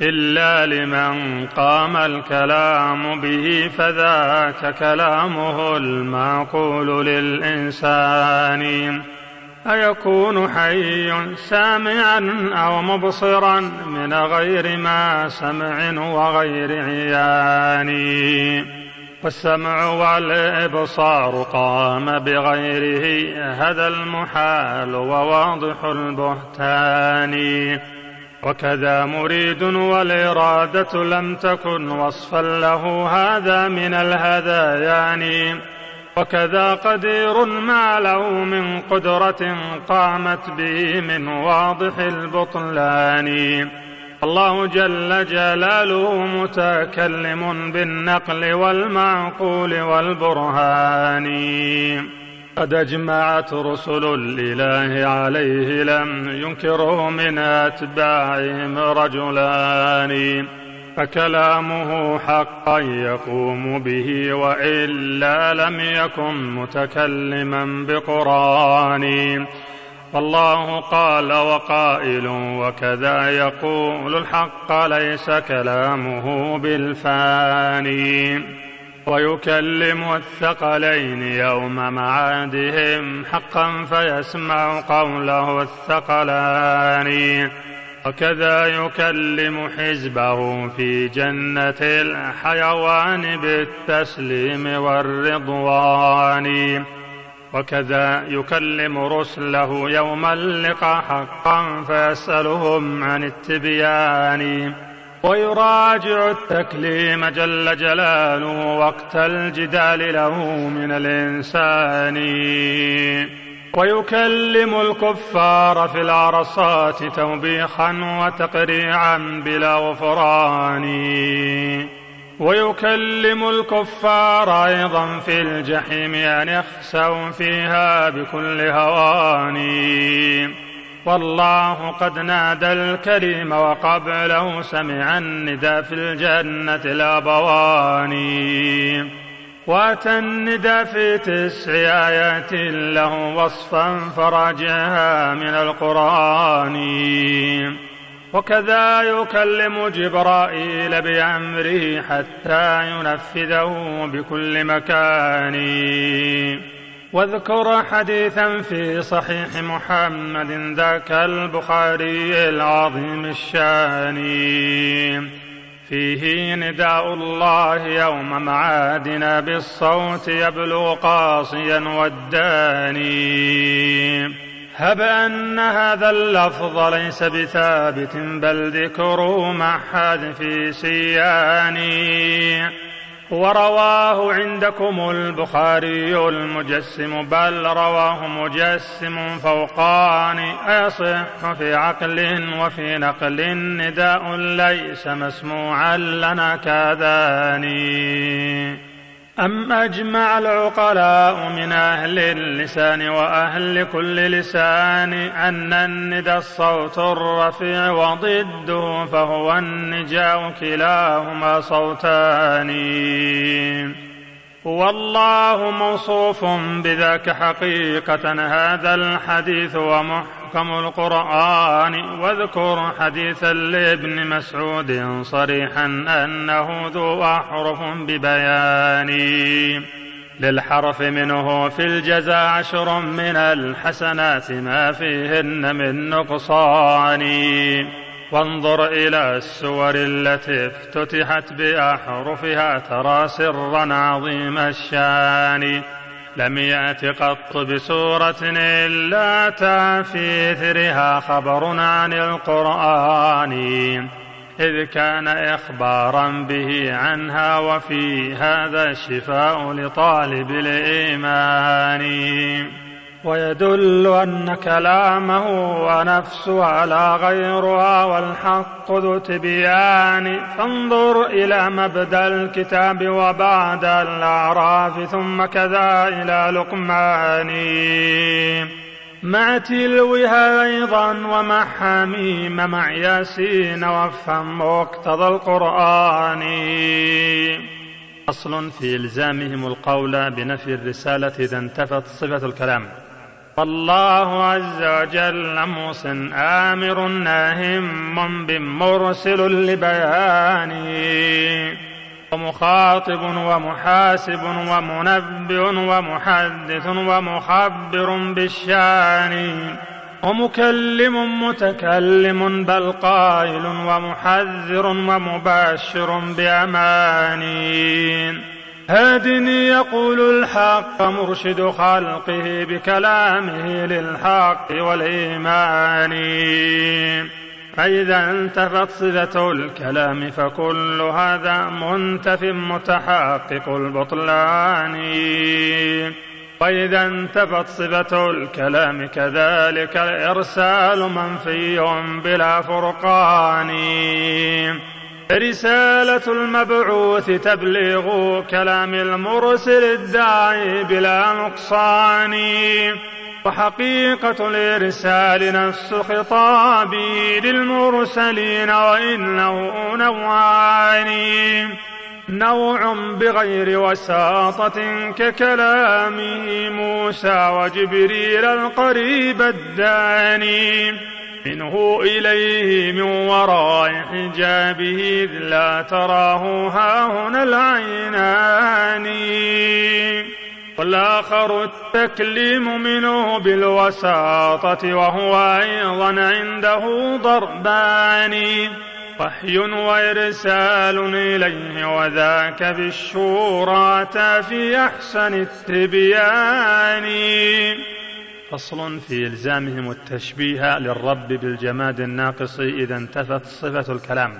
Speaker 2: إلا لمن قام الكلام به فذاك كلامه المعقول للإنسان. أيكون حي سامعا أو مبصرا من غير ما سمع وغير عيان؟ والسمع والإبصار قام بغيره هذا المحال وواضح البهتان. وكذا مريد والإرادة لم تكن وصفا له هذا من الهذيان وكذا قدير ما له من قدرة قامت به من واضح البطلان. الله جل جلاله متكلم بالنقل والمعقول والبرهان. قد أجمعت رسل الاله عليه لم ينكره من أتباعهم رجلان. فكلامه حقا يقوم به وإلا لم يكن متكلما بقرآن. فالله قال وقائل وكذا يقول الحق ليس كلامه بالفاني. ويكلم الثقلين يوم معادهم حقا فيسمع قوله الثقلان. وكذا يكلم حزبه في جنة الحيوان بالتسليم والرضوان. وكذا يكلم رسله يوم اللقاء حقا فيسألهم عن التبيان. ويراجع التكليم جل جلاله وقت الجدال له من الإنسان. ويكلم الكفار في العرصات توبيخا وتقريعا بلا غفران. ويكلم الكفار أيضا في الجحيم أن يخسوا فيها بكل هوان والله قد نادى الكريم وقبله سمع الندى في الجنة الأبوان وأتى الندى في تسع آيات له وصفا فراجعها من القرآن. وكذا يكلم جبرائيل بأمره حتى ينفذه بكل مكان. واذكر حديثا في صحيح محمد ذاك البخاري العظيم الشان. فيه نداء الله يوم معادنا بالصوت يبلغ قاصيا والداني. هب أن هذا اللفظ ليس بثابت بل ذكره مع حذف سياني ورواه عندكم البخاري المجسم بل رواه مجسم فوقان أيصح في عقل وفي نقل. نداء ليس مسموعا لنا كذاني. أم أجمع العقلاء من أهل اللسان وأهل كل لسان أن الندى الصوت الرفيع وضده فهو النجاء كلاهما صوتان. والله موصوف بذاك حقيقة هذا الحديث ومحكم القرآن واذكر حديثا لابن مسعود صريحا أنه ذو أحرف ببيان. للحرف منه في الجزاء عشر من الحسنات ما فيهن من نقصان. وانظر إلى السور التي افتتحت بأحرفها ترى سرا عظيم الشان. لم يأت قط بسورة إلا أتى في إثرها خبر عن القرآن. إذ كان إخبارا به عنها وفي هذا الشفاء لطالب الإيمان. ويدل أن كلامه ونفسها لا غيرها والحق ذو تبيان. فانظر إلى مبدأ الكتاب وبعد الأعراف ثم كذا إلى لقمان. مع تلوها أيضا ومع حميم مع ياسين وافهم مقتضى القرآن. أصل في إلزامهم القول بنفي الرسالة إذا انتفت صفة الكلام. فالله عز وجل موس آمر ناهم بمرسل لبيانه. ومخاطب ومحاسب ومنبئ ومحدث ومخبر بالشان. ومكلم متكلم بل قائل ومحذر ومبشر بأمانين هاد يقول الحق مرشد خلقه بكلامه للحق والإيمان. فإذا انتفت صفة الكلام فكل هذا منتف متحقق البطلان. وإذا انتفت صفة الكلام كذلك الإرسال منفي بلا فرقان. رسالة المبعوث تبليغ كلام المرسل الداعي بلا نقصان وحقيقة الإرسال نفس خطابي للمرسلين وإنه نوعان. نوع بغير وساطة ككلامه موسى وجبريل القريب الداني. منه إليه من وراء حجابه إذ لا تراه هاهنا العينان. والآخر التكليم منه بالوساطة وهو أيضا عنده ضربان. وحي وإرسال إليه وذاك بالشورى في أحسن التبيان. فصل في إلزامهم التشبيه للرب بالجماد الناقص إذا انتفت صفة الكلام.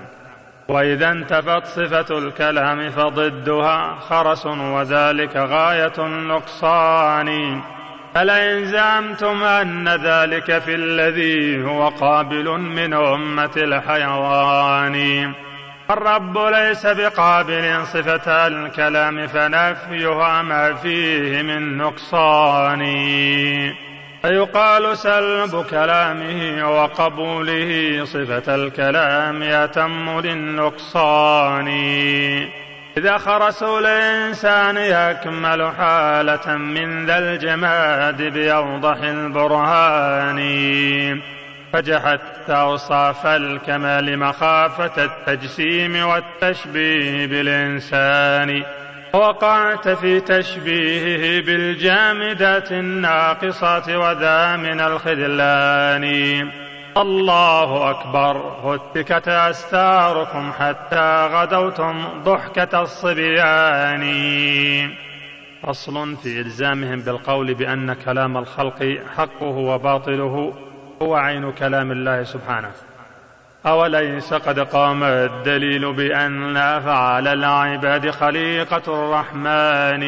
Speaker 2: وإذا انتفت صفة الكلام فضدها خرس وذلك غاية النقصان. ألئن زعمتم أن ذلك في الذي هو قابل من أمة الحيوان؟ الرب ليس بقابل صفة الكلام فنفيها ما فيه من نقصان. فيقال سلب كلامه وقبوله صفة الكلام أتم للنقصان. إذا خرس الإنسان يكمل حالة من ذا الجماد بأوضح البرهان. فجحدت أوصاف الكمال مخافة التجسيم والتشبيه بالإنسان. وقعت في تشبيهه بالجامدات الناقصات وذا من الخذلان. الله أكبر. هتكت أستاركم حتى غدوتم ضحكة الصبيان. أصل في إلزامهم بالقول بأن كلام الخلق حقه وباطله هو عين كلام الله سبحانه. أوليس قد قام الدليل بأن أفعال العباد خليقة الرحمن.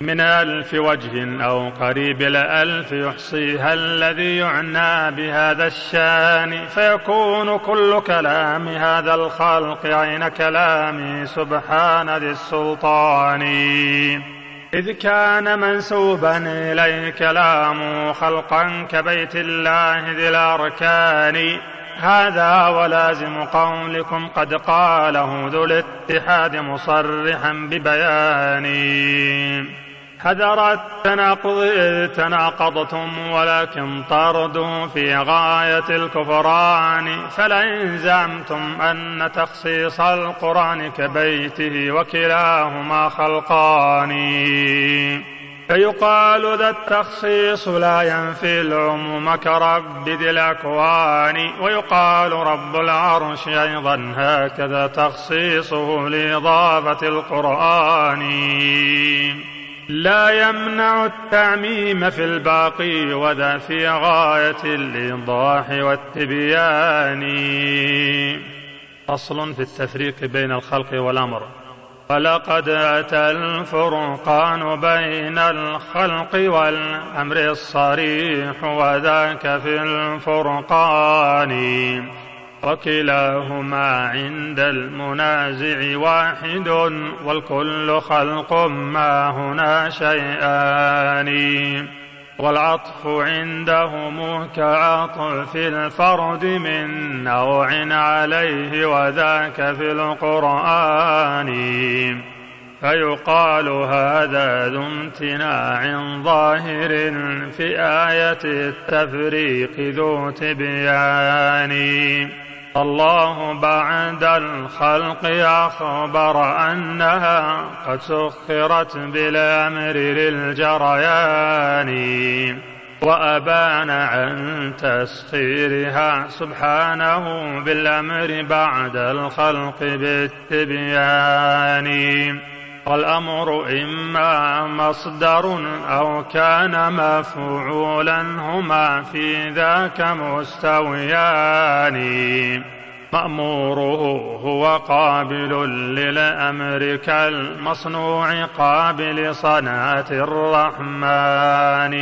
Speaker 2: من ألف وجه أو قريب الألف يحصيها الذي يعنى بهذا الشان فيكون كل كلام هذا الخلق عين كلامه سبحان ذي السلطان. إذ كان منسوبا إليه كلامه خلقا كبيت الله ذي الأركان هذا ولازم قولكم قد قاله ذو الاتحاد مصرحا ببيان. حذر التناقض إذ تناقضتم ولكن طردوا في غاية الكفران. فلئن زعمتم أن تخصيص القرآن كبيته وكلاهما خلقان. فيقال ذا التخصيص لا ينفي العموم كرب ذي الأكوان. ويقال رب العرش أيضا هكذا تخصيصه لإضافة القرآن. لا يمنع التعميم في الباقي وذا في غاية الإيضاح والتبيان. أصل في التفريق بين الخلق والأمر. ولقد أتى الفرقان بين الخلق والأمر الصريح وذاك في الفرقان. وكلاهما عند المنازع واحد والكل خلق ما هنا شيئان. والعطف عندهم كعطف الفرد من نوع عليه وذاك في القرآن. فيقال هذا ذو امتناع ظاهر في آية التفريق ذو تبيان. الله بعد الخلق أخبر أنها قد سخرت بالأمر للجريان وأبان عن تسخيرها سبحانه بالأمر بعد الخلق بالتبيان. والأمر إما مصدر أو كان مفعولا هما في ذاك مستويان. مأموره هو قابل للأمر كالمصنوع قابل صنعة الرحمن.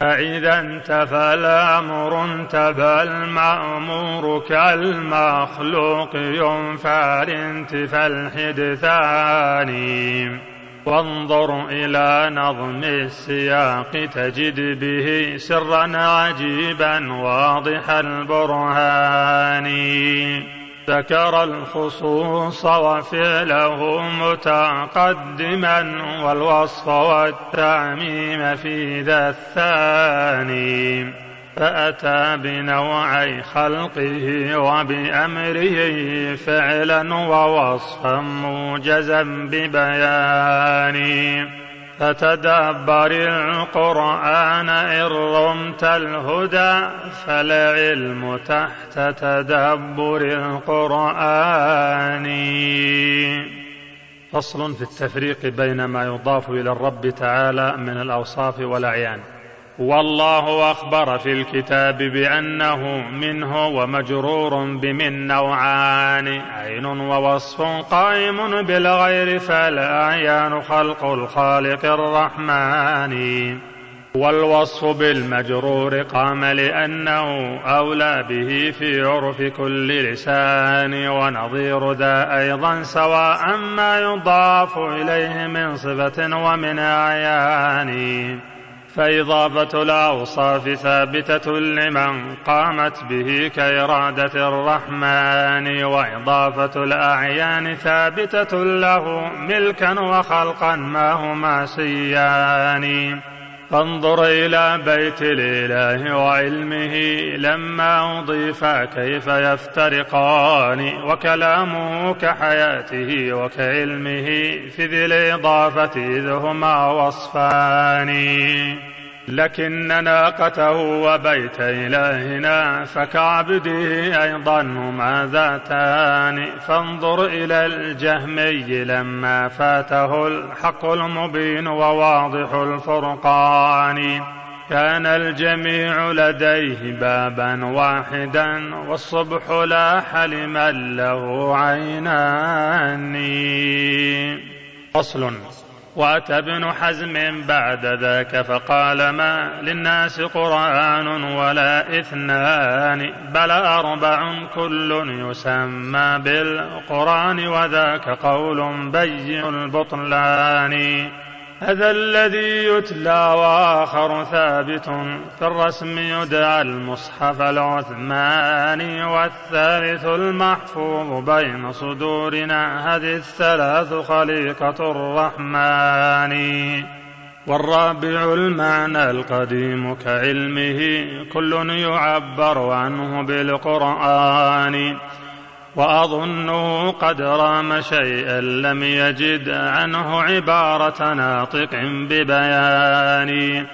Speaker 2: فإذا انتفى الأمر انتفى المأمور كالمخلوق ينفى الانتفى الحدثان وانظر إلى نظم السياق تجد به سرا عجيبا واضح البرهان ذكر الخصوص وفعله متقدما والوصف والتعميم في ذا الثاني. فأتى بنوعي خلقه وبأمره فعلا ووصفا موجزا ببيان فتدبر القرآن إن رمت الهدى فالعلم تحت تدبر القرآن.
Speaker 3: فصل في التفريق بين ما يضاف إلى الرب تعالى من الأوصاف والأعيان.
Speaker 2: والله أخبر في الكتاب بأنه منه ومجرور بمن نوعان عين ووصف قائم بالغير فالأعيان خلق الخالق الرحمن. والوصف بالمجرور قام لأنه أولى به في عرف كل لسان ونظير ذا أيضا سواء ما يضاف إليه من صفة ومن أعيان. فإضافة الأوصاف ثابتة لمن قامت به كإرادة الرحمن وإضافة الأعيان ثابتة له ملكا وخلقا ما هما سيان. فانظر إلى بيت الإله وعلمه لما أضيفا كيف يفترقان وكلامه كحياته وكعلمه في ذي الإضافة إذ هما وصفان. لكن ناقته وبيت إلهنا فكعبده أيضا هما ذاتان. فانظر إلى الجهمي لما فاته الحق المبين وواضح الفرقان. كان الجميع لديه بابا واحدا والصبح لاح لمن له عينان.
Speaker 3: فصل.
Speaker 2: وأتى ابن حزم بعد ذاك فقال ما للناس قرآن ولا إثنان بل أربع كل يسمى بالقرآن وذاك قول بين البطلان هذا الذي يتلى وآخر ثابت في الرسم يدعى المصحف العثماني والثالث المحفوظ بين صدورنا. هذه الثلاث خليقة الرحمن. والرابع المعنى القديم كعلمه كل يعبر عنه بالقرآن. وأظنه قد رام شيئا لم يجد عنه عبارة ناطق ببيان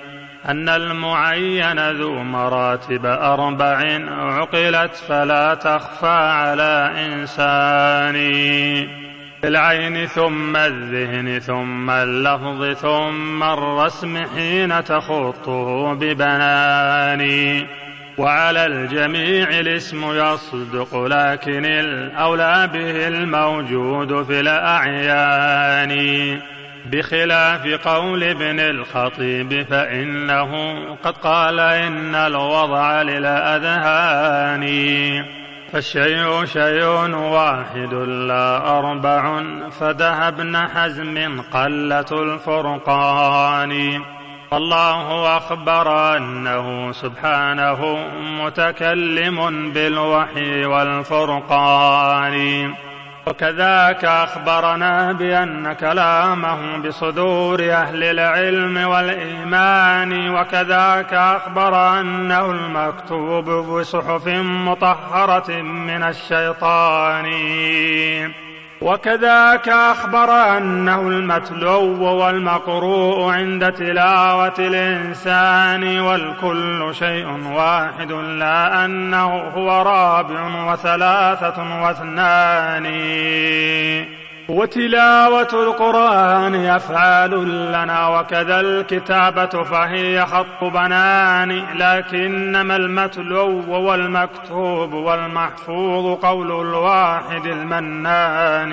Speaker 2: أن المعين ذو مراتب أربع عقلت فلا تخفى على إنسان. العين ثم الذهن ثم اللفظ ثم الرسم حين تخطه ببنان. وعلى الجميع الاسم يصدق لكن الأولى به الموجود في الأعيان. بخلاف قول ابن الخطيب فإنه قد قال إن الوضع للأذهان. فالشيء شيء واحد لا أربع فذهب ابن حزم قلة الفرقان. الله أخبر أنه سبحانه متكلم بالوحي والفرقان. وكذاك أخبرنا بأن كلامه بصدور أهل العلم والإيمان. وكذاك أخبر أنه المكتوب بصحف مطهرة من الشيطان. وكذاك أخبر أنه المتلو والمقروء عند تلاوة الإنسان والكل شيء واحد لا أنه هو رابع وثلاثة واثنان. وتلاوة القرآن أفعال لنا وكذا الكتابة فهي خط بنان لكنما المتلو والمكتوب والمحفوظ قول الواحد المنان.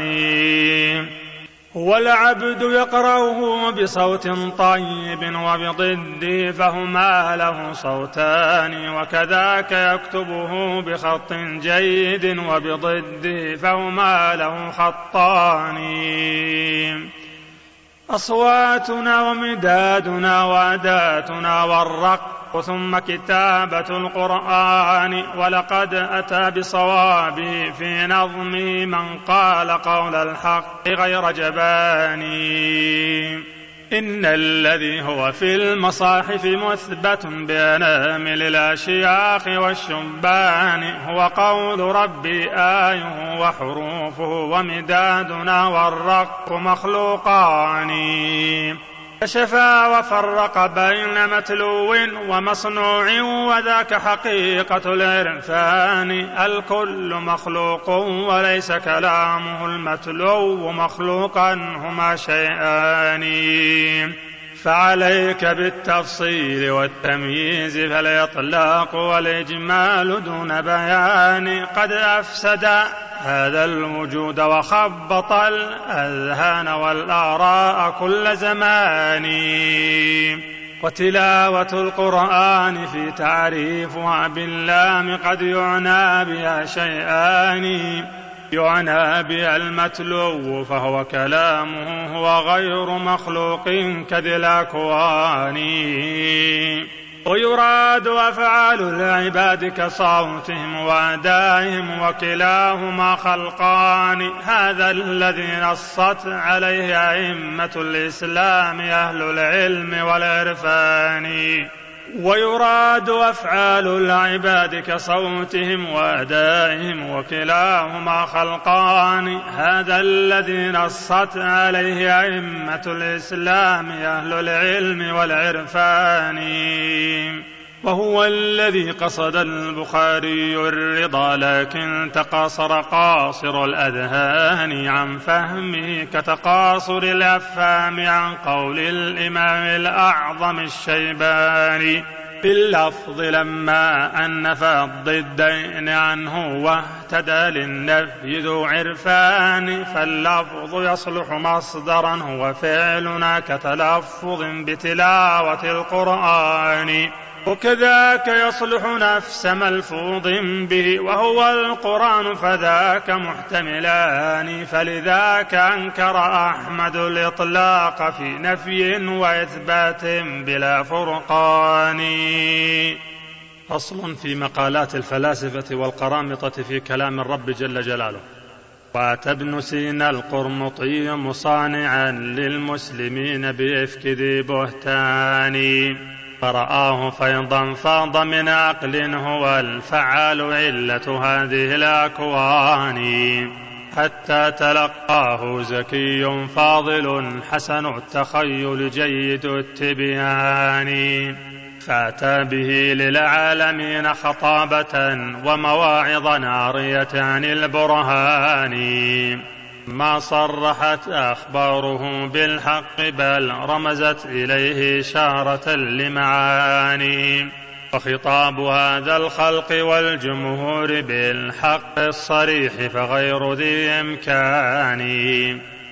Speaker 2: والعبد يقرأه بصوت طيب وبضده فهما له صوتان وكذاك يكتبه بخط جيد وبضده فهما له خطان. أصواتنا ومدادنا وأداتنا والرق ثم كتابة القرآن ولقد أتى بصوابه في نظمه من قال قول الحق غير جباني إن الذي هو في المصاحف مثبت بأنامل الأشياخ والشبان هو قول ربي آيه وحروفه ومدادنا والرق مخلوقان. كشفا وفرق بين متلو ومصنوع وذاك حقيقة العرفان. الكل مخلوق وليس كلامه المتلو مخلوقا هما شيئان. فعليك بالتفصيل والتمييز فالإطلاق والإجمال دون بيان. قد أفسد هذا الوجود وخبط الأذهان والآراء كل زمان. وتلاوة القرآن في تعريفها باللام قد يعنى بها شيئان. يعنى بها المتلو فهو كلامه هو غير مخلوق كذي الأكوان ويراد أفعال العباد كصوتهم وأدائهم وكلاهما خلقان. هذا الذي نصت عليه أئمة الإسلام أهل العلم والعرفان. ويراد أفعال العباد كصوتهم وأدائهم وكلاهما خلقان. هذا الذي نصت عليه أئمة الإسلام أهل العلم والعرفان. وهو الذي قصد البخاري الرضا لكن تقاصر قاصر الأذهان عن فهمه كتقاصر الأفهام عن قول الإمام الأعظم الشيباني. باللفظ لما أنفى الضدين عنه واهتدى للنفي ذو عرفان فاللفظ يصلح مصدرا هو فعلنا كتلفظ بتلاوة القرآن. وكذاك يصلح نفس ملفوظ به وهو القرآن فذاك محتملان. فلذاك أنكر أحمد الإطلاق في نفي وإثبات بلا فرقان. فصل في مقالات الفلاسفة والقرامطة في كلام الرب جل جلاله. واتى ابن سينا القرمطي مصانعا للمسلمين بإفك ذي بهتان. فرآه فيضا فاض من عقل هو الفعال علة هذه الأكوان. حتى تلقاه زكي فاضل حسن التخيل جيد التبيان. فأتى به للعالمين خطابة ومواعظ نارية عن البرهان. ما صرحت أخباره بالحق بل رمزت إليه إشارة لمعاني. وخطاب هذا الخلق والجمهور بالحق الصريح فغير ذي إمكان.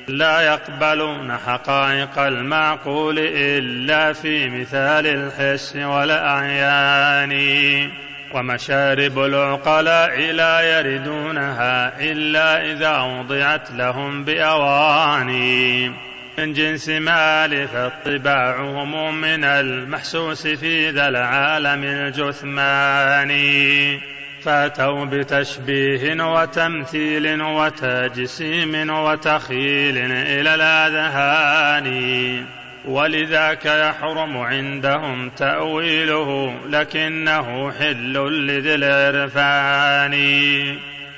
Speaker 2: لا يقبلون حقائق المعقول إلا في مثال الحس والأعيان. ومشارب العقلاء لا يردونها إلا إذا وضعت لهم بأواني. من جنس ما لفت طباعهم من المحسوس في ذا العالم الجثماني فاتوا بتشبيه وتمثيل وتجسيم وتخيل إلى الأذهان. ولذاك يحرم عندهم تأويله لكنه حل لذي العرفان.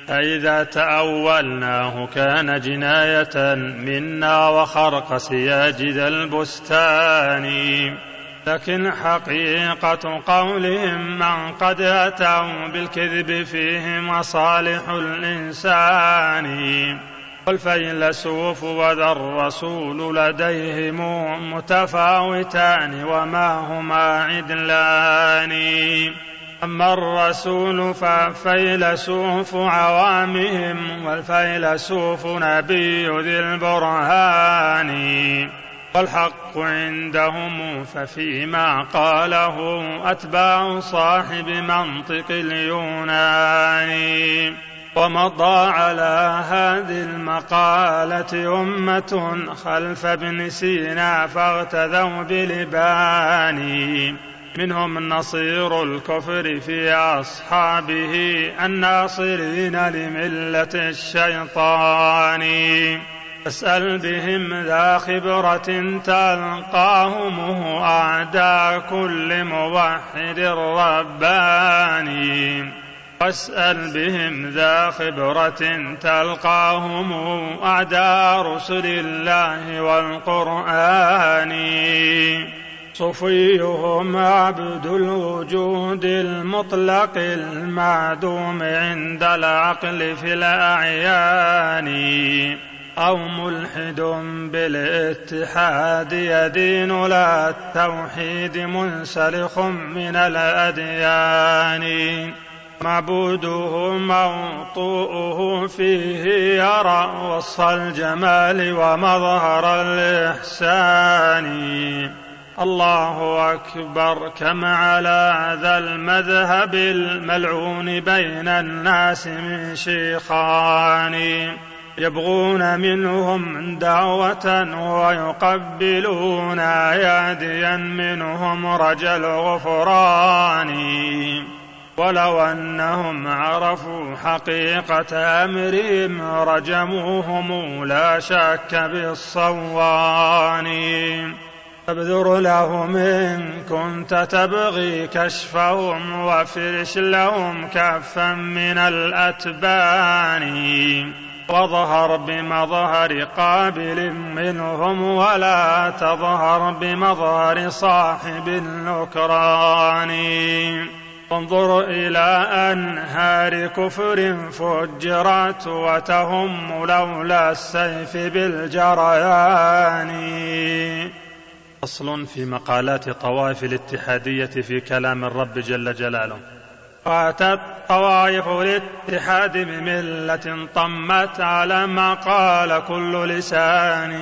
Speaker 2: فإذا تأولناه كان جناية منا وخرق سياج ذا البستان. لكن حقيقة قولهم من قد أتوا بالكذب فيه مصالح الإنسان. والفيلسوف وذا الرسول لديهم متفاوتان وما هما عدلان. أما الرسول ففيلسوف عوامهم والفيلسوف نبي ذي البرهان. والحق عندهم ففيما قاله أتباع صاحب منطق اليونان. ومضى على هذه المقالة أمة خلف ابن سينا فاغتذوا بلبان منهم نصير الكفر في أصحابه الناصرين لملة الشيطان. فاسأل بهم ذا خبرة تلقاهم أعداء كل موحد رباني. واسأل بهم ذا خبرة تلقاهم أعداء رسل الله والقرآن. صفيهم عبد الوجود المطلق المعدوم عند العقل في الأعيان. أو ملحد بالاتحاد يدين لا التوحيد منسلخ من الأديان. معبوده موطوءه فيه يرى وصف الجمال ومظهر الإحسان. الله أكبر كم على ذا المذهب الملعون بين الناس من شيخان. يبغون منهم دعوة ويقبلون أياديا منهم رجا الغفران ولو أنهم عرفوا حقيقة أمرهم رجموهم لا شك بالصوان فابذر لهم إن كنت تبغي كشفهم وافرش لهم كفا من الأتبان. واظهر بمظهر قابل منهم ولا تظهر بمظهر صاحب النكران. انظر إلى أنهار كفر فجرت وتهم لولا السيف بالجريان.
Speaker 3: فصل في مقالات طوائف الاتحادية في كلام الرب جل جلاله.
Speaker 2: وأتت طوائف الاتحاد بملة طمت على ما قال كل لسان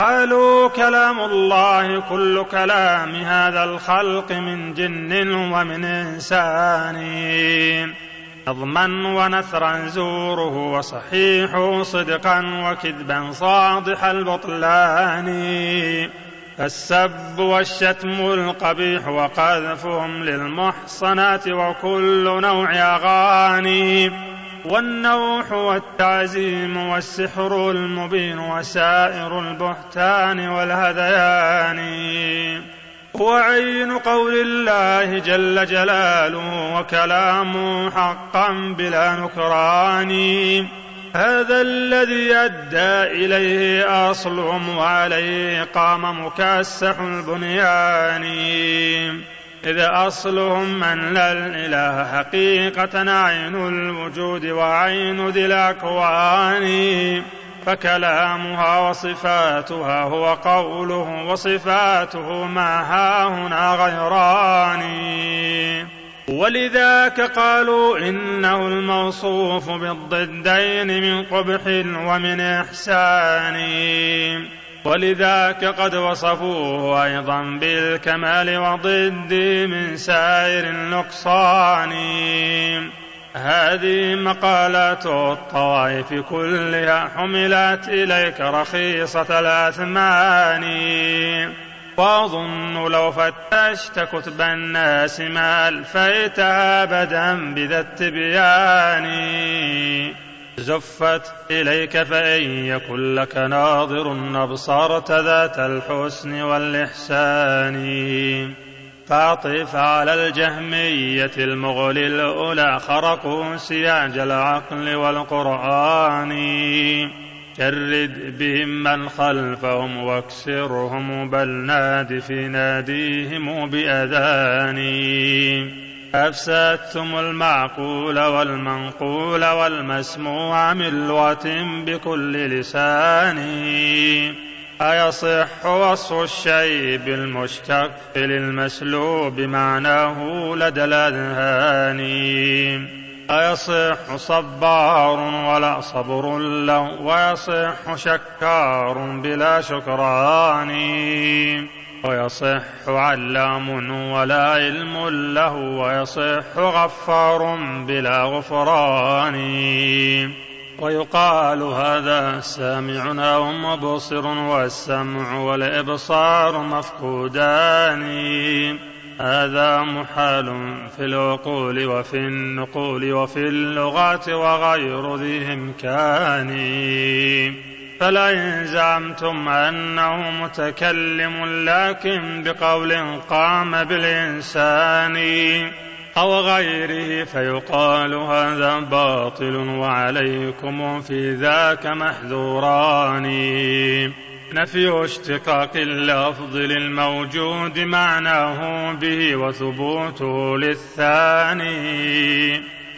Speaker 2: قالوا كلام الله كل كلام هذا الخلق من جن ومن إنسان. نظما ونثرا زوره وصحيح صدقا وكذبا صادح البطلان. السب والشتم القبيح وقذفهم للمحصنات وكل نوع أغاني. والنوح والتعزيم والسحر المبين وسائر البهتان والهذيان. وعين قول الله جل جلاله وكلامه حقا بلا نكران. هذا الذي أدى إليه أصلهم وعليه قام مكسح البنيان. إذ أصلهم من لا الإله حقيقة عين الوجود وعين ذي الأكوان. فكلامها وصفاتها هو قوله وصفاته ما هاهنا غيران. ولذاك قالوا إنه الموصوف بالضدين من قبح ومن إحسان. ولذاك قد وصفوه أيضا بالكمال وضد من سائر النقصان. هذه مقالات الطوائف كلها حملت إليك رخيصة الأثمان. وأظن لو فتشت كتب الناس ما ألفيتها أبدا بذا التبيان. زفت إليك فإن يكن لك ناظر أبصرت ذات الحسن والإحسان. فاطف على الجهمية المغل الأولى خرقوا سياج العقل والقرآن. شرد بهم من خلفهم واكسرهم بل ناد في ناديهم بأذاني أفسدتم المعقول والمنقول والمسموع من لغة بكل لسان. أيصح وصف الشيء بالمشتق للمسلوب معناه لدى الأذهان. أيصح صبار ولا صبر له ويصح شكار بلا شكران. ويصح علام ولا علم له ويصح غفار بلا غفران. ويقال هذا سامع أو مبصر والسمع والإبصار مفقودان. هذا محال في العقول وفي النقول وفي اللغات وغير ذي إمكان. فلئن زعمتم أنه متكلم لكن بقول قام بالإنسان أو غيره فيقال هذا باطل وعليكم في ذاك محذوران. نفي اشتقاق اللفظ للموجود معناه به وثبوته للثاني.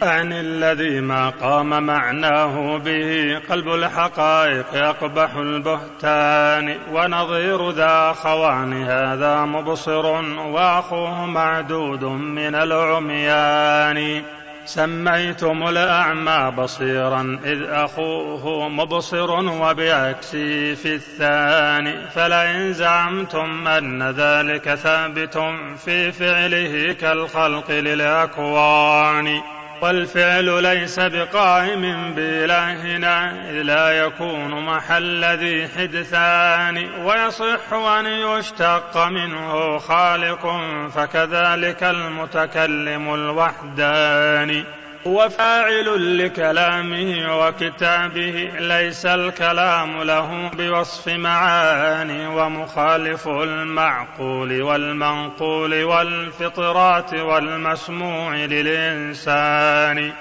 Speaker 2: عن الذي ما قام معناه به قلب الحقائق يقبح البهتان ونظير ذا خوان هذا مبصر وأخوه معدود من العميان. سميتم الأعمى بصيرا إذ أخوه مبصر وبعكسه في الثاني. فلئن زعمتم أن ذلك ثابت في فعله كالخلق للأكوان. والفعل ليس بقائم بإلهنا إذ لا يكون محل ذي حدثان. ويصح أن يشتق منه خالق فكذلك المتكلم الوحداني هو فاعل لكلامه وكتابه ليس الكلام له بوصف معاني ومخالف المعقول والمنقول والفطرات والمسموع للإنسان.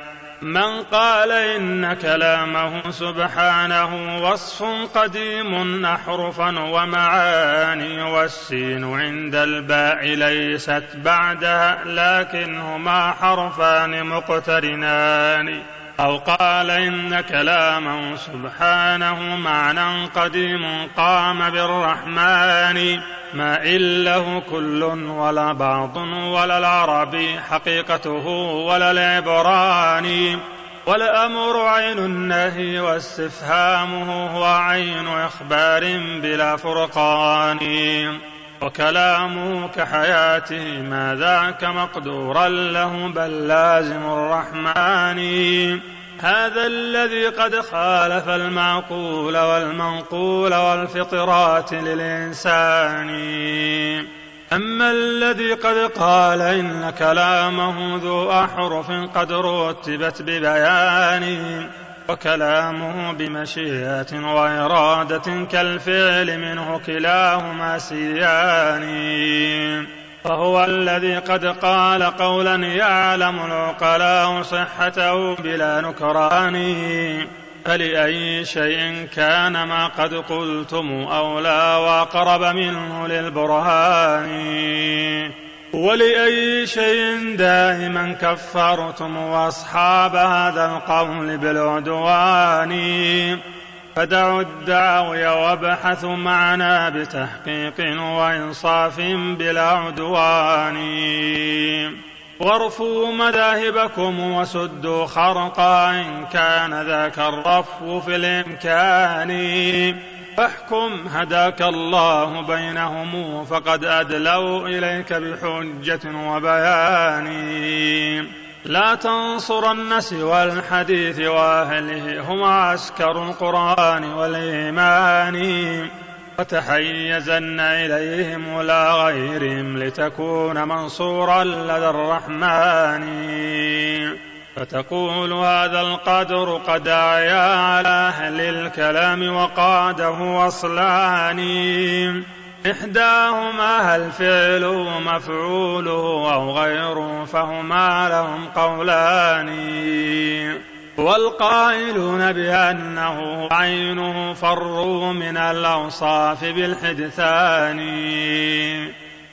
Speaker 2: من قال إن كلامه سبحانه وصف قديم أحرفا ومعاني والسين عند الباء ليست بعدها لكنهما حرفان مقترنان. أو قال إن كلامه سبحانه معنى قديم قام بالرحمن ما إن له كل ولا بعض ولا العربي حقيقته ولا العبراني والأمر عين النهي واستفهامه هو عين إخبار بلا فرقان وكلامه كحياته ما ذاك مقدورا له بل لازم الرحمن. هذا الذي قد خالف المعقول والمنقول والفطرات للإنسان. أما الذي قد قال إن كلامه ذو أحرف قد رتبت ببيان وكلامه بمشيئة وإرادة كالفعل منه كلاهما سيان فهو الذي قد قال قولا يعلم العقلاء صحته بلا نكران. فلأي شيء كان ما قد قلتم أولى وأقرب منه للبرهان. ولأي شيء دائما كفرتم وأصحاب هذا القول بالعدوان. فدعوا الدعاوي وابحثوا معنا بتحقيق وإنصاف بلا عدوان. وارفوا مذاهبكم وسدوا خرقا إن كان ذاك الرفو في الإمكان. فاحكم هداك الله بينهم فقد أدلوا إليك بحجة وبيان. لا تنصرن سوى الحديث وأهله هم عسكر القرآن والإيمان. وتحيزن إليهم لا غيرهم لتكون منصورا لدى الرحمن. فتقول هذا القدر قد أعيا على أهل الكلام وقاده وصلان إحداهما هل فعله مفعوله أو غيره فهما لهم قولان. والقائلون بأنه عينه فروا من الأوصاف بالحدثان.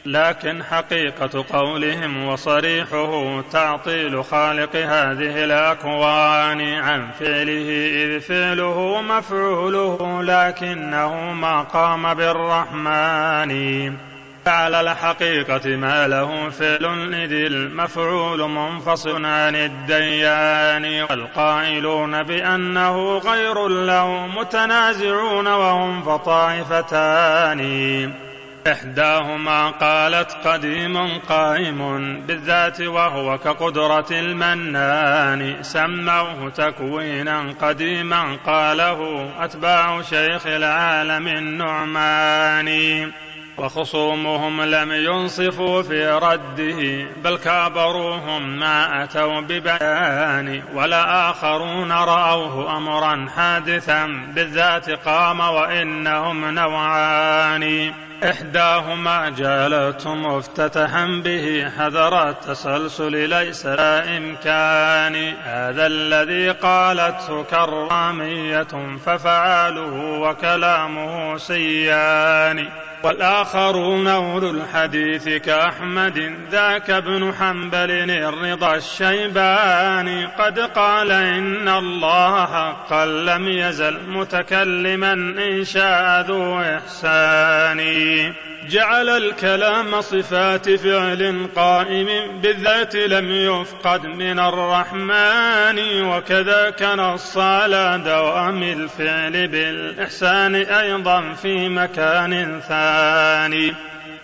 Speaker 2: لكن حقيقة قولهم وصريحه تعطيل خالق هذه الأكوان عن فعله إذ فعله مفعوله لكنه ما قام بالرحمن. على الحقيقة ما له فعل إذ المفعول منفصل عن الديان. والقائلون بأنه غير له متنازعون وهم فطائفتان. إحداهما قالت قديم قائم بالذات وهو كقدرة المنان سموه تكوينا قديما قاله أتباع شيخ العالم النعماني. وخصومهم لم ينصفوا في رده بل كابروهم ما أتوا ببيان ولا آخرون رأوه أمرا حادثا بالذات قام وإنهم نوعان. إحداهما جالته مفتتحا به حذر التسلسل ليس لا إمكان. هذا الذي قالته كرامية ففعاله وكلامه سيان. والآخرون أولو الحديث كأحمد ذاك ابن حنبل الرضا الشيباني. قد قال إن الله حقا لم يزل متكلما إن شاء ذو إحسان. جعل الكلام صفات فعل قائم بالذات لم يفقد من الرحمن وكذاك نص على دوام الفعل بالإحسان أيضا في مكان ثاني.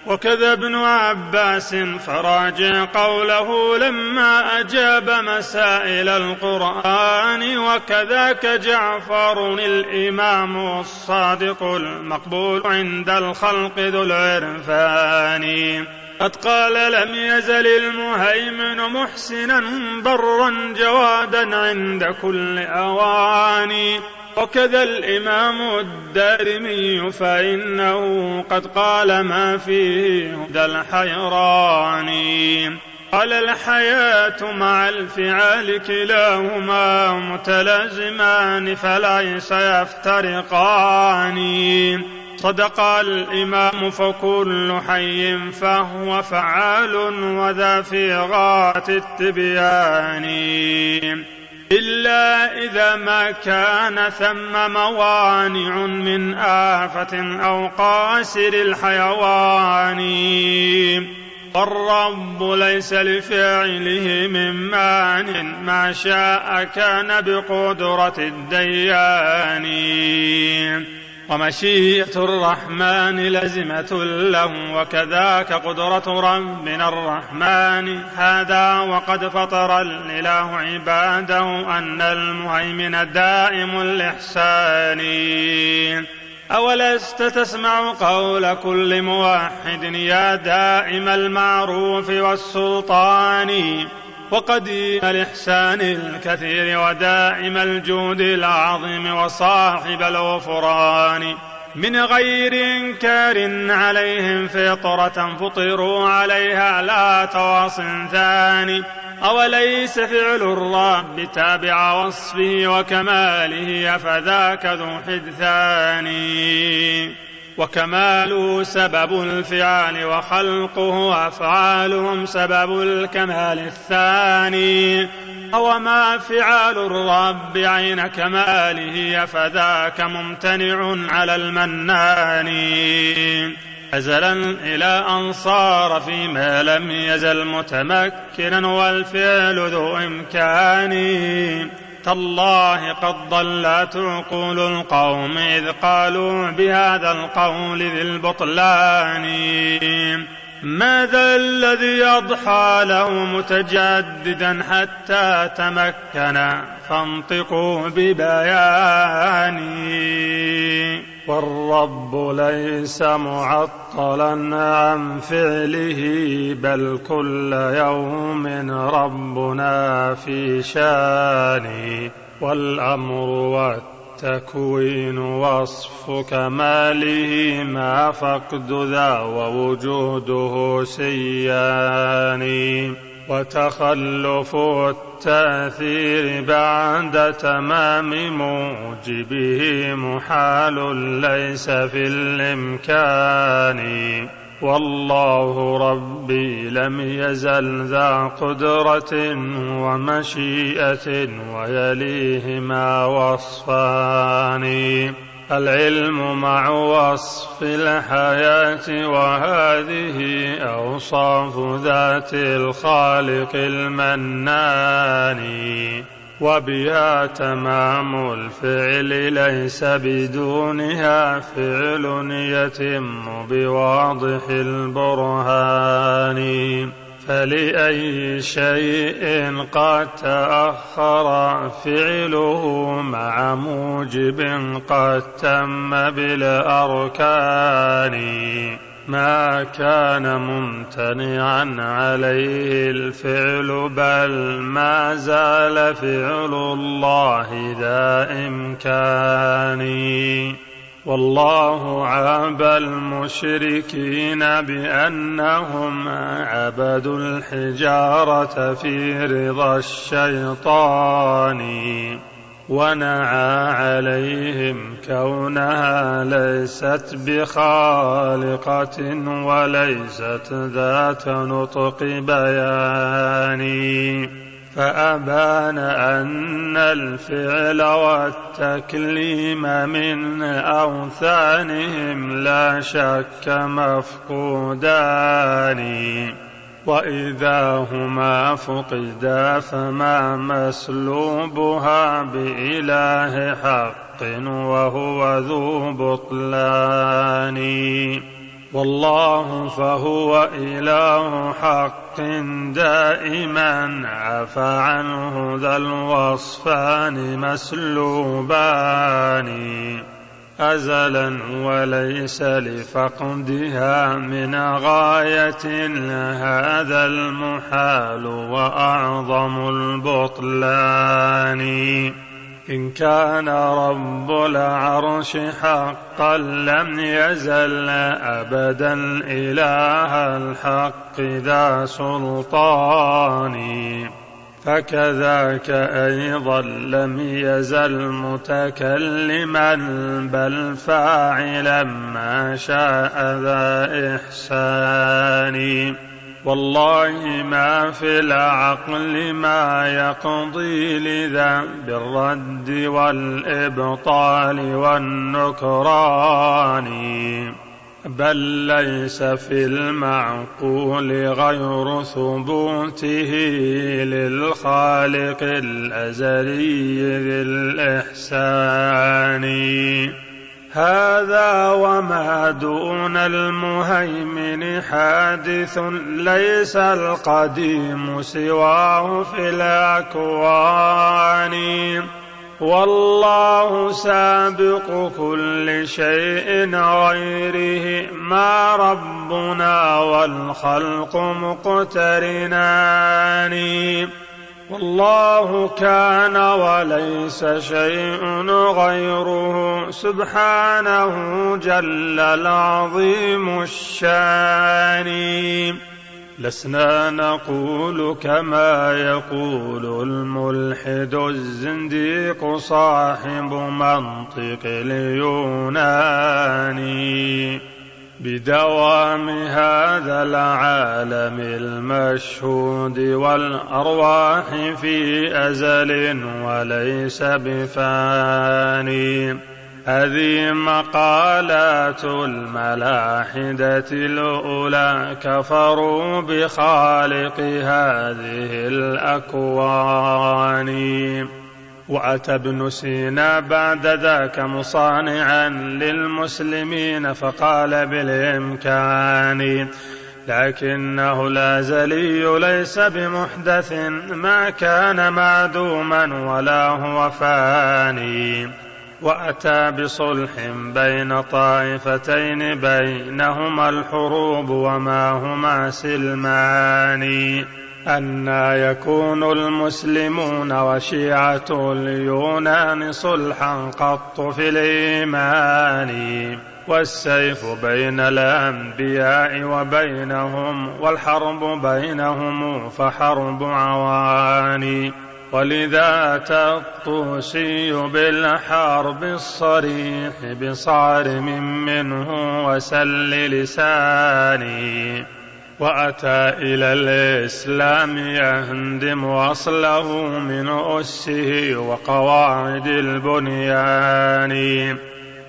Speaker 2: وكذا ابن عباس فراجع قوله لما أجاب مسائل القرآن وكذاك جعفر الإمام الصادق المقبول عند الخلق ذو العرفان. قد قال لم يزل المهيمن محسنا برا جوادا عند كل أواني وكذا الإمام الدارمي فإنه قد قال ما فيه هدى الحيران. قال الحياة مع الفعال كلاهما متلازمان فليس يفترقان. صدق الإمام فكل حي فهو فعال وذا في غاية التبيان. إلا إذا ما كان ثم موانع من آفة أو قاسر الحيوان. والرب ليس لفعله من مان ما شاء كان بقدرة الديان. ومشيئة الرحمن لزمة له وكذاك قدرة ربنا الرحمن. هذا وقد فطر الإله عباده أن المهيمن دائم الإحسان. أولست تسمع قول كل موحد يا دائم المعروف والسلطان؟ وقديم الإحسان الكثير ودائم الجود العظيم وصاحب الغفران. من غير إنكار عليهم فطرة فطروا عليها لا تواص ثاني أوليس فعل الرب تابع وصفه وكماله فذاك ذو حدثان؟ وكماله سبب الفعال وخلقه أفعالهم سبب الكمال الثاني. وما فعال الرب عين كماله فذاك ممتنع على المنان. أزلا إلى أن صار فيما لم يزل متمكنا والفعل ذو إمكان. تالله قد ضلت عقول القوم إذ قالوا بهذا القول ذي البطلان. ماذا الذي يضحى له متجددا حتى تمكن؟ فانطقوا ببياني. والرب ليس معطلا عن فعله بل كل يوم ربنا في شان والأمر والتكوين وصف كماله ما فقد ذا ووجوده سيان وتخلف التأثير بعد تمام موجبه محال ليس في الإمكان. والله ربي لم يزل ذا قدرة ومشيئة ويليهما وصفان العلم مع وصف الحياة وهذه أوصاف ذات الخالق المنان وبها تمام الفعل ليس بدونها فعل يتم بواضح البرهان. فلأي شيء قد تأخر فعله مع موجب قد تم بالأركان. ما كان ممتنعا عليه الفعل بل ما زال فعل الله ذا إمكان. والله عاب المشركين بأنهم عبدوا الحجارة في رضا الشيطان. ونعى عليهم كونها ليست بخالقة وليست ذات نطق بيان. فأبان أن الفعل والتكليم من أوثانهم لا شك مفقودان. وإذا هما فقدا فما مسلوبها بإله حق وهو ذو بطلان. والله فهو إله حق دائما عفى عنه ذا الوصفان مسلوبان. أزلا وليس لفقدها من غاية هذا المحال وأعظم البطلان. إن كان رب العرش حقا لم يزل أبدا إله الحق ذا سلطان. فكذاك أيضا لم يزل متكلما بل فاعلا ما شاء ذا إحسان. والله ما في العقل ما يقضي لذا بالرد والإبطال والنكران. بل ليس في المعقول غير ثبوته للخالق الأزلي ذي الإحسان هذا وما دون المهيمن حادث ليس القديم سواه في الأكوان. والله سابق كل شيء غيره. ما ربنا والخلق مقترنان. والله كان وليس شيء غيره. سبحانه جل العظيم الشان. لسنا نقول كما يقول الملحد الزنديق صاحب منطق اليوناني. بدوام هذا العالم المشهود والأرواح في أزل وليس بفاني. هذه مقالات الملاحدة الأولى كفروا بخالق هذه الأكوان. وأتى ابن سينا بعد ذاك مصانعا للمسلمين فقال بالإمكان لكنه الأزلي ليس بمحدث ما كان معدوما ولا هو فاني. وأتى بصلح بين طائفتين بينهما الحروب وما هما سلمان. أنا يكون المسلمون وشيعة اليونان صلحا قط في الإيمان. والسيف بين الأنبياء وبينهم والحرب بينهم فحرب عواني ولذا الطوسي بالحرب الصريح بصارم منه وسل لساني وأتى إلى الإسلام يهدم أصله من أسه وقواعد البنيان.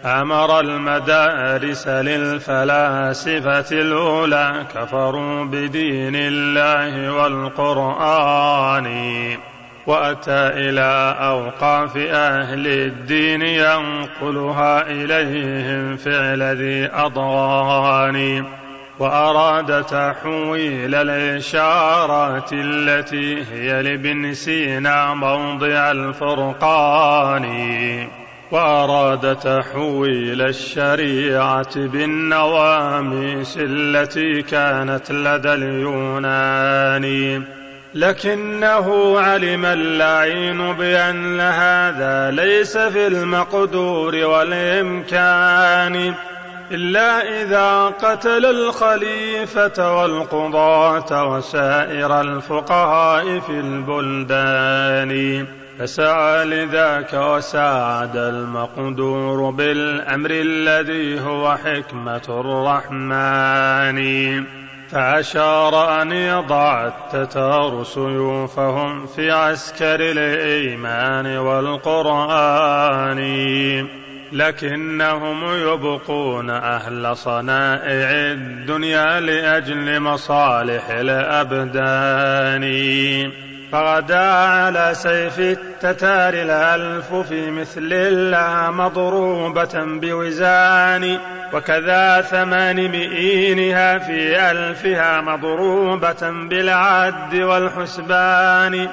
Speaker 2: أمر المدارس للفلاسفة الأولى كفروا بدين الله والقرآن. وأتى إلى أوقاف أهل الدين ينقلها إليهم فعل ذي أضغان وأراد تحويل الإشارات التي هي لابن سينا موضع الفرقان وأراد تحويل الشريعة بالنواميس التي كانت لدى اليونان. لكنه علم اللعين بأن هذا ليس في المقدور والإمكان إلا إذا قتل الخليفة والقضاة وسائر الفقهاء في البلدان. فسعى لذاك وساعد المقدور بالأمر الذي هو حكمة الرحمن. فأشار أن يضع التتار سيوفهم في عسكر الإيمان والقرآن. لكنهم يبقون أهل صنائع الدنيا لأجل مصالح الأبدان. فغدا على سيف التتار الألف في مثل الله مضروبة بوزان وكذا ثمان مئينها في ألفها مضروبة بالعد والحسبان.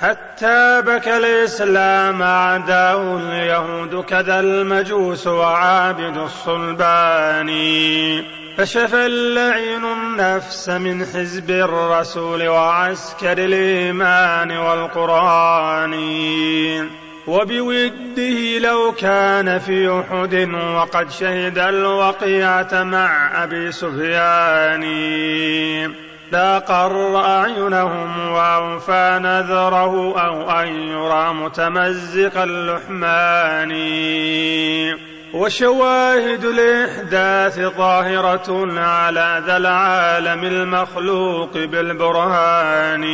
Speaker 2: حتى بكى الإسلام أعداء اليهود كذا المجوس وعابد الصلبان. فشفى اللعين النفس من حزب الرسول وعسكر الإيمان والقرآن. وبوده لو كان في أحد وقد شهد الوقيعة مع أبي سفيان. لاقر أعينهم وأوفى نذره أو أن يرى متمزق اللحمان. وشواهد الإحداث ظاهرة على ذا العالم المخلوق بالبرهان.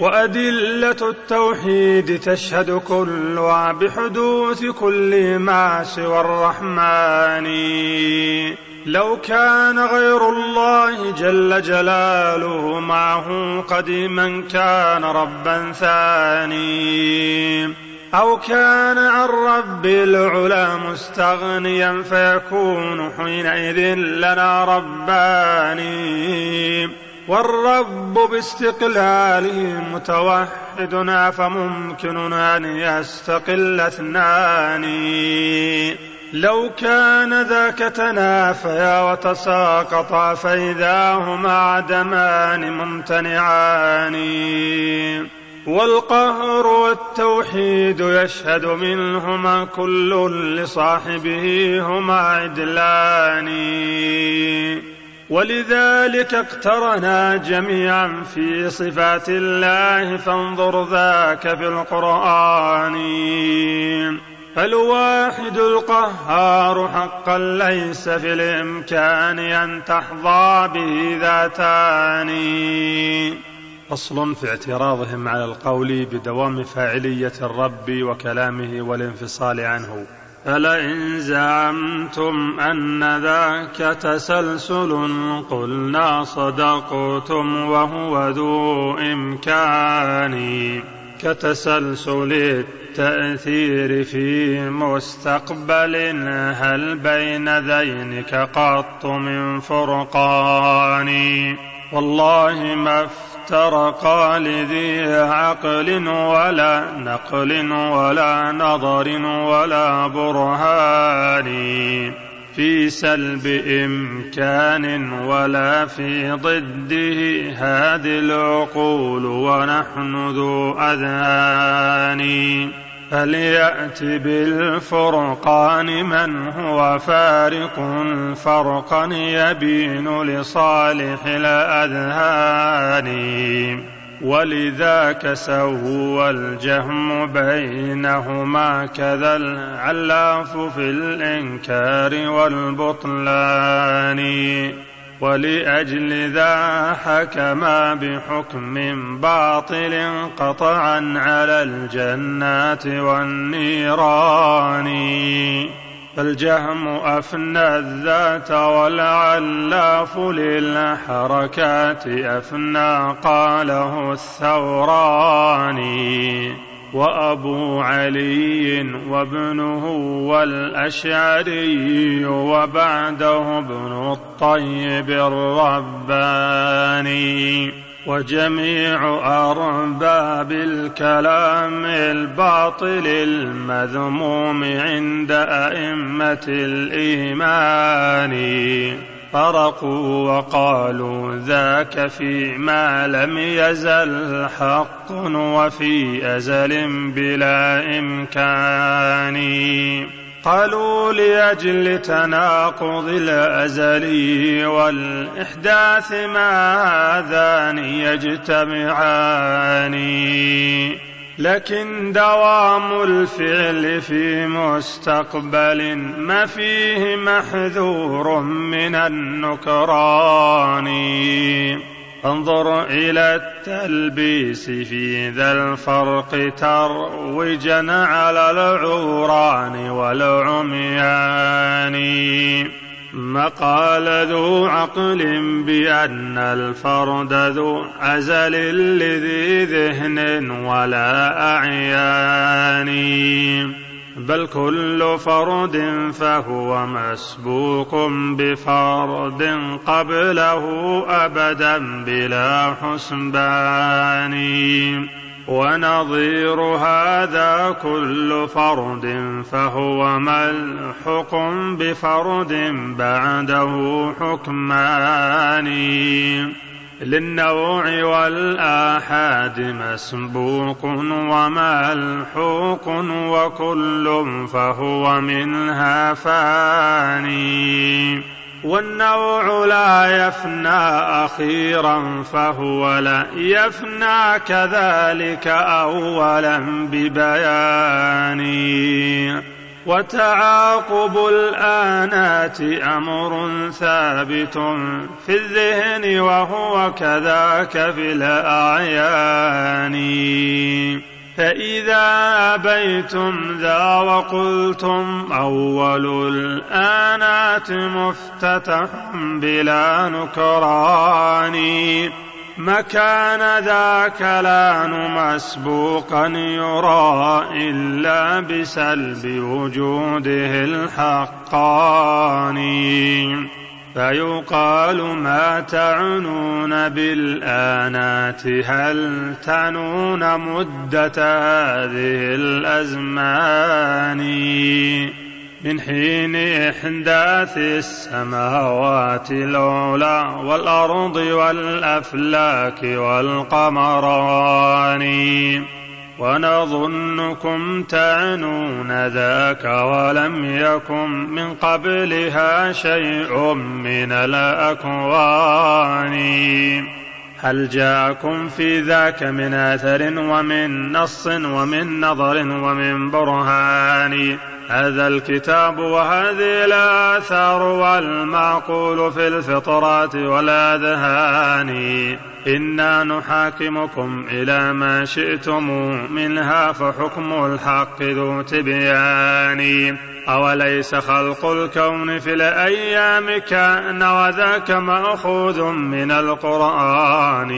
Speaker 2: وأدلة التوحيد تشهد كلها بحدوث كل ما سوى الرحمن. لو كان غير الله جل جلاله معه قديما كان ربا ثاني. أو كان عن رب العلا مستغنيا فيكون حينئذ لنا رباني والرب باستقلاله متوحدنا فممكن أن يستقل اثنان. لو كان ذاك تنافيا وتساقطا فإذا هما عدمان ممتنعان. والقهر والتوحيد يشهد منهما كل لصاحبه هما عدلان. ولذلك اقترنا جميعا في صفات الله فانظر ذاك في القرآن. فالواحد القهار حقا ليس في الإمكان أن تحظى به ذاتان.
Speaker 3: فصل في اعتراضهم على القول بدوام فاعلية الرب وكلامه والانفصال عنه.
Speaker 2: فلئن زعمتم أن ذاك تسلسل قلنا صدقتم وهو ذو إمكان. كتسلسل التأثير في مستقبل هل بين ذينك قط من فرقان؟ والله ما افترقا لذي عقل ولا نقل ولا نظر ولا برهان في سلب إمكان ولا في ضده هذه العقول ونحن ذو أذهان. فليأت بالفرقان من هو فارق؟ فرقا يبين لصالح الأذهان. ولذاك سهو الجهم بينهما كذا العلاف في الإنكار والبطلان. ولأجل ذا حكما بحكم باطل قطعا على الجنات والنيران. فالجهم أفنى الذات والعلاف للحركات أفنى قاله الثوراني وأبو علي وابنه والأشعري وبعده ابن الطيب الرباني. وجميع أرباب الكلام الباطل المذموم عند أئمة الإيمان. فرقوا وقالوا ذاك فيما لم يزل حق وفي أزل بلا إمكان. قالوا لأجل تناقض الأزلي والإحداث ما هذان يجتمعان؟ لكن دوام الفعل في مستقبل ما فيه محذور من النكران. انظر إلى التلبيس في ذا الفرق تروجا على العوران والعميان. مقال ذو عقل بأن الفرد ذو عزل لذي ذهن ولا أعيان. بل كل فرد فهو مسبوق بفرد قبله أبدا بلا حسبان. ونظير هذا كل فرد فهو ملحق بفرد بعده حكمان. للنوع والآحاد مسبوق وملحوق وكل فهو منها فاني. والنوع لا يفنى أخيرا فهو لا يفنى كذلك أولا ببيان. وتعاقب الآنات أمر ثابت في الذهن وهو كذاك في الأعيان. فإذا أبيتم ذا وقلتم أول الآنات مفتتح بلا نكران. مكان ذاك لا مسبوقا يرى إلا بسلب وجوده الحقاني فيقال ما تعنون بالآنات؟ هل تعنون مدة هذه الأزمان؟ من حين إحداث السماوات العلى والأرض والأفلاك والقمران. ونظنكم تعنون ذاك ولم يكن من قبلها شيء من الأكوان. هل جاءكم في ذاك من آثر ومن نص ومن نظر ومن برهان؟ هذا الكتاب وهذه الآثار والمعقول في الفطرات والأذهان. إنا نحاكمكم إلى ما شئتم منها فحكم الحق ذو تبيان. أوليس خلق الكون في الأيام كأن وذاك مأخوذ من القرآن؟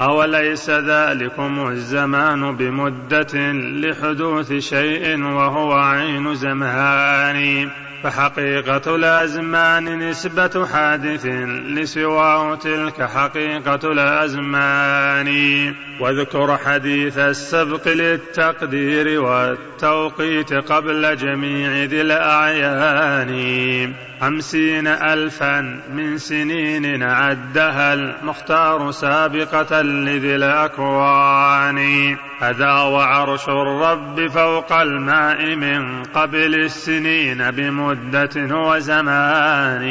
Speaker 2: أوليس ذلكم الزمان بمدة لحدوث شيء وهو عين زمان؟ فحقيقة الأزمان نسبة حادث لسواه تلك حقيقة الأزمان. واذكر حديث السبق للتقدير والتوقيت قبل جميع ذي الأعيان. خمسين ألفا من سنين عدها المختار سابقة لذي الأكوان. هذا وعرش الرب فوق الماء من قبل السنين بمدة وزمان.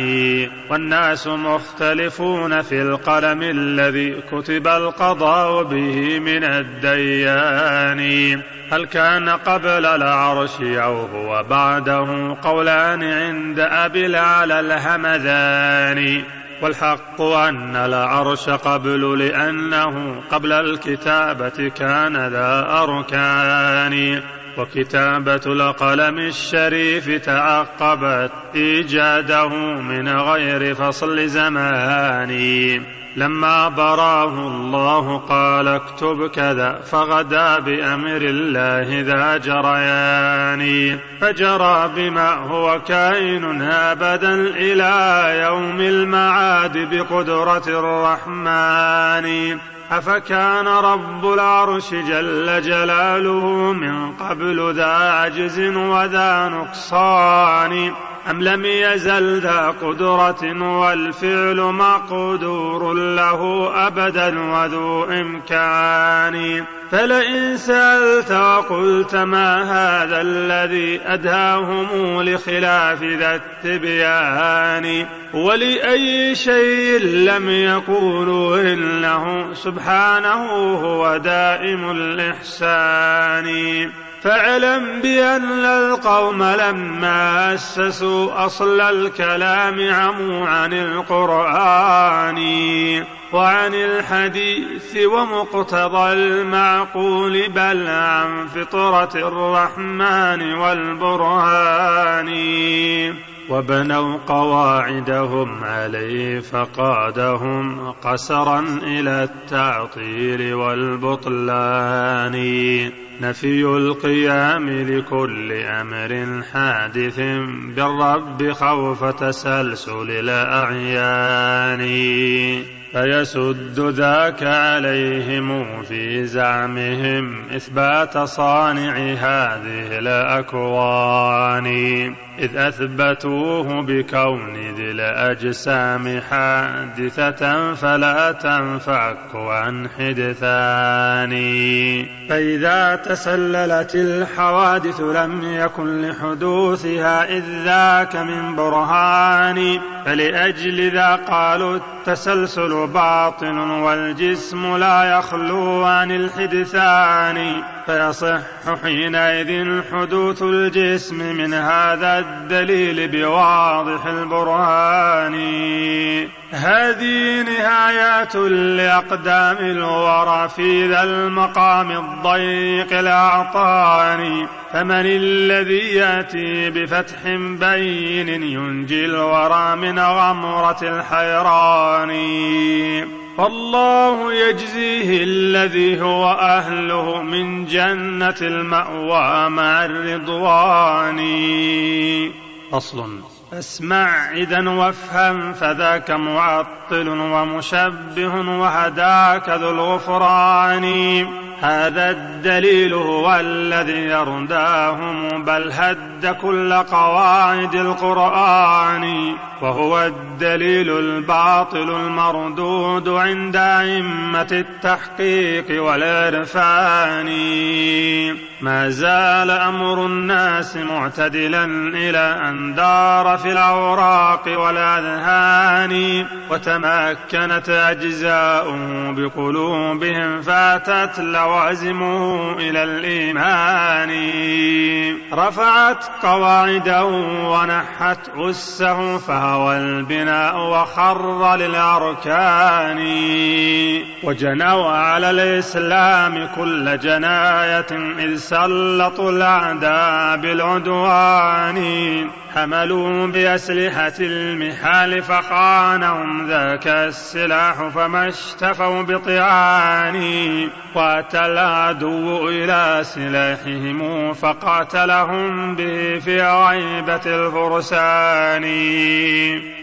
Speaker 2: والناس مختلفون في القلم الذي كتب القضاء به من الديان. هل كان قبل العرش أو هو بعده؟ قولان عند أبي العلى الهمذان. والحق أن العرش قبل لأنه قبل الكتابة كان ذا أركان. وكتابة القلم الشريف تعقبت إيجاده من غير فصل زمان. لما براه الله قال اكتب كذا فغدا بأمر الله ذا جريان. فجرى بما هو كائن أبدا إلى يوم المعاد بقدرة الرحمن. أفكان رب العرش جل جلاله من قبل ذا عجز وذا نقصان. أم لم يزل ذا قدرة والفعل مقدور له أبدا وذو إمكان؟ فلئن سألت وقلت ما هذا الذي أداهم لخلاف ذا التبيان؟ ولأي شيء لم يقولوا إنه سبحانه هو دائم الإحسان؟ فاعلم بأن القوم لما أسسوا أصل الكلام عموا عن القرآن وعن الحديث ومقتضى المعقول بل عن فطرة الرحمن والبرهان. وبنوا قواعدهم عليه فقادهم قسرا إلى التعطيل والبطلان. نفي القيام لكل أمر حادث بالرب خوف تسلسل الأعيان. فيسد ذاك عليهم في زعمهم إثبات صانع هذه الأكوان. إذ أثبتوه بكون ذي الأجسام حادثة فلا تنفك عن حدثان. فإذا تسللت الحوادث لم يكن لحدوثها إذ ذاك من برهان. فلأجل ذا قالوا التسلسل باطل والجسم لا يخلو عن الحدثان. فيصح حينئذ حدوث الجسم من هذا الدليل بواضح البرهان. هذه نهايات لأقدام الورى في ذا المقام الضيق الأعطاني فمن الذي يأتي بفتح بين ينجي الورى من غمرة الحيران؟ فالله يجزيه الذي هو أهله من جنة المأوى مع الرضوان. أصل. اسمع إذا وافهم فذاك معطل ومشبه وهداك ذو الغفران. هذا الدليل هو الذي يرداهم بل هد كل قواعد القرآن وهو الدليل الباطل المردود عند أئمة التحقيق والعرفان. ما زال أمر الناس معتدلا إلى أن دار في الأوراق والأذهان وتمكنت أجزاء بقلوبهم فاتت لوازمه إلى الإيمان. رفعت قواعده ونحت أسه فهوى البناء وخر للأركان. وجنوا على الإسلام كل جناية إذ سلطوا الأعداء بالعدوان. حملوا بأسلحة المحال فخانهم ذاك السلاح فما اشتفوا بطعان وأتى العدو إلى سلاحهم فقاتلهم به في غيبة الفرسان.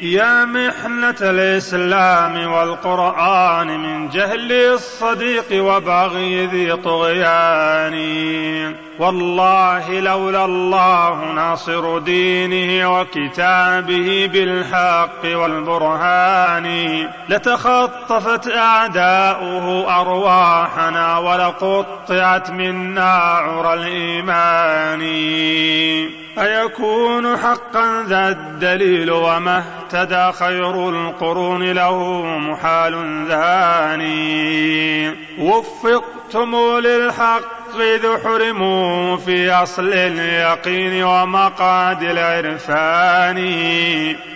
Speaker 2: يا محنة الإسلام والقرآن من جهل الصديق وبغي ذي طغيان. والله لولا الله ناصر دينه وكتابه بالحق والبرهان لتخطفت أعداؤه أرواحنا ولقطعت منا عرى الإيمان. أيكون حقا ذا الدليل وما اهتدى خير القرون له محال ذاني وفقتم للحق إذ حرموا في أصل اليقين ومقاد العرفان.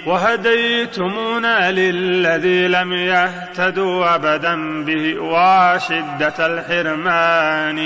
Speaker 2: وهديتمونا للذي لم يهتدوا أبدا به وشدة الحرمان.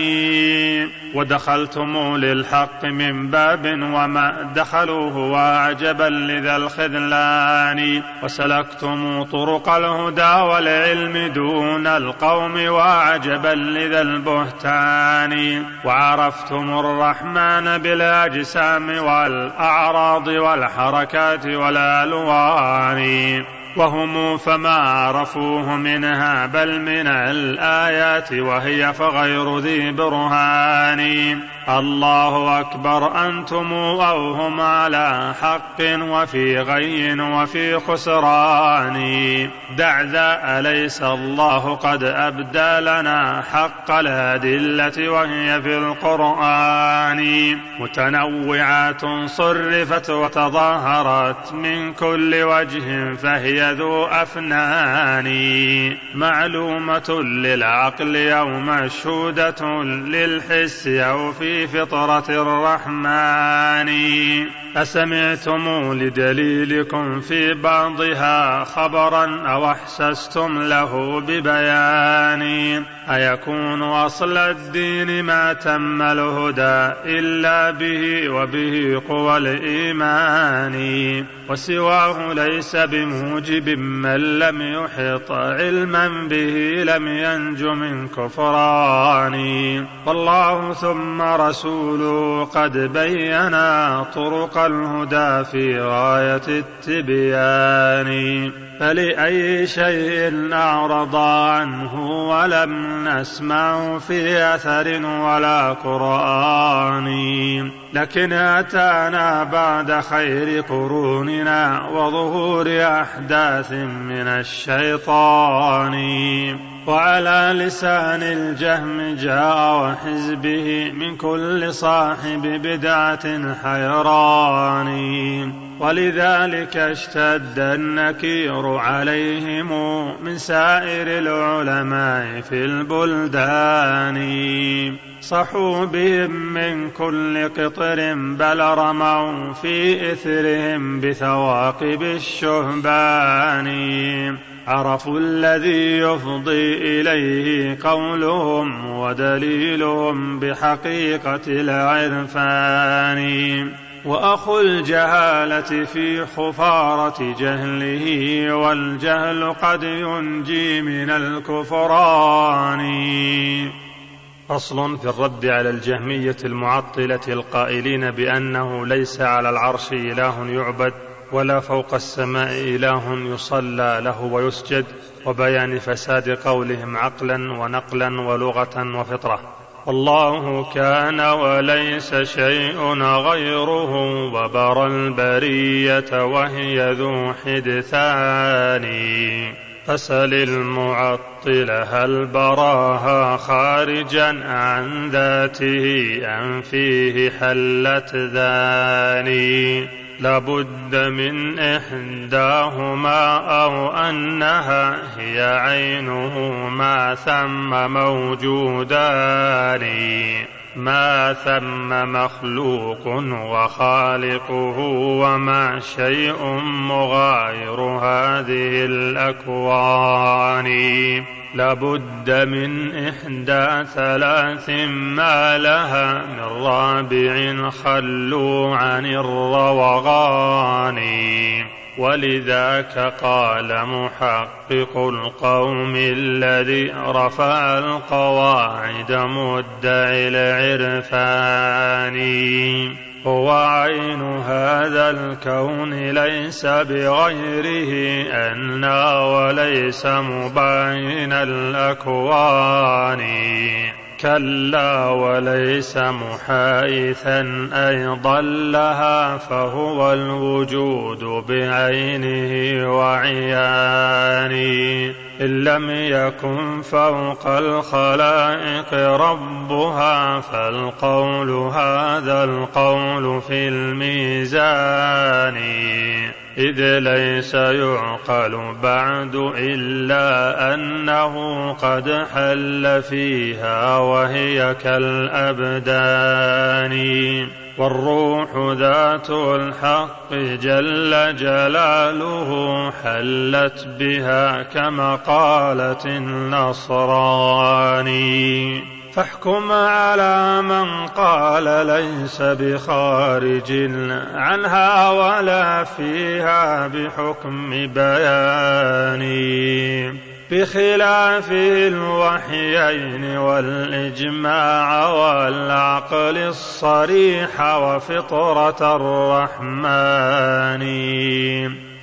Speaker 2: ودخلتم للحق من باب وما دخلوه وعجبا لذا الخذلان وسلكتم طرق الهدى والعلم دون القوم وعجبا لذا البهتان وعرفتم الرحمن بالأجسام والأعراض والحركات والألوان وهم فما عرفوه منها بل من الآيات وهي فغير ذي برهان. الله أكبر أنتم أو هم على حق وفي غي وفي خسران. دع ذا أليس الله قد أبدى لنا حق الأدلة وهي في القرآن؟ متنوعات صرفت وتظاهرت من كل وجه فهي ذو أفنان معلومة للعقل أو مشهودة للحس أو في فطرة الرحمن. أسمعتم لدليلكم في بعضها خبرا أو أحسستم له ببيان. أيكون أصل الدين ما تم الهدى إلا به وبه قوى الإيمان. وسواه ليس بموجب من لم يحط علما به لم ينج من كفران. والله ثم رسوله قد بينا طرق الهدى في غاية التبيان. فلأي شيء أعرض عنه ولم نسمع في أثر ولا قرآن. لكن أتانا بعد خير قروننا وظهور أحداث من الشيطان. وعلى لسان الجهم جاء وحزبه من كل صاحب بدعة حيران. ولذلك اشتد النكير عليهم من سائر العلماء في البلدان. صحوا بهم من كل قطر بل رموا في إثرهم بثواقب الشهبان. عرفوا الذي يفضي إليه قولهم ودليلهم بحقيقة العرفان. وأخو الجهالة في خفارة جهله والجهل قد ينجي من الكفران.
Speaker 3: فصل في الرد على الجهمية المعطلة القائلين بأنه ليس على العرش إله يعبد ولا فوق السماء إله يصلى له ويسجد وبيان فساد قولهم عقلا ونقلا ولغة وفطرة.
Speaker 2: الله كان وليس شيء غيره وبرى البرية وهي ذو حدثان. فسل المعطل هل براها خارجا عن ذاته أم فيه حلت ذاني؟ لابد من إحداهما أو أنها هي عينه ما ثم موجودان. ما ثم مخلوق وخالقه وما شيء مغاير هذه الأكوان. لابد من إحدى ثلاث ما لها من رابع خلوا عن الروغان. ولذاك قال محقق القوم الذي رفع القواعد مدعي العرفان. هو عين هذا الكون ليس بغيره أنا وليس مباين الأكوان. كلا وليس محايثا أيضا لها فهو الوجود بعينه وعيانه. إن لم يكن فوق الخلائق ربها فالقول هذا القول في الميزان. إذ ليس يعقل بعد إلا أنه قد حل فيها وهي كالأبدان. والروح ذات الحق جل جلاله حلت بها كمقالة النصراني. فاحكم على من قال ليس بخارج عنها ولا فيها بحكم بياني بخلاف الوحيين والإجماع والعقل الصريح وفطرة الرحمن.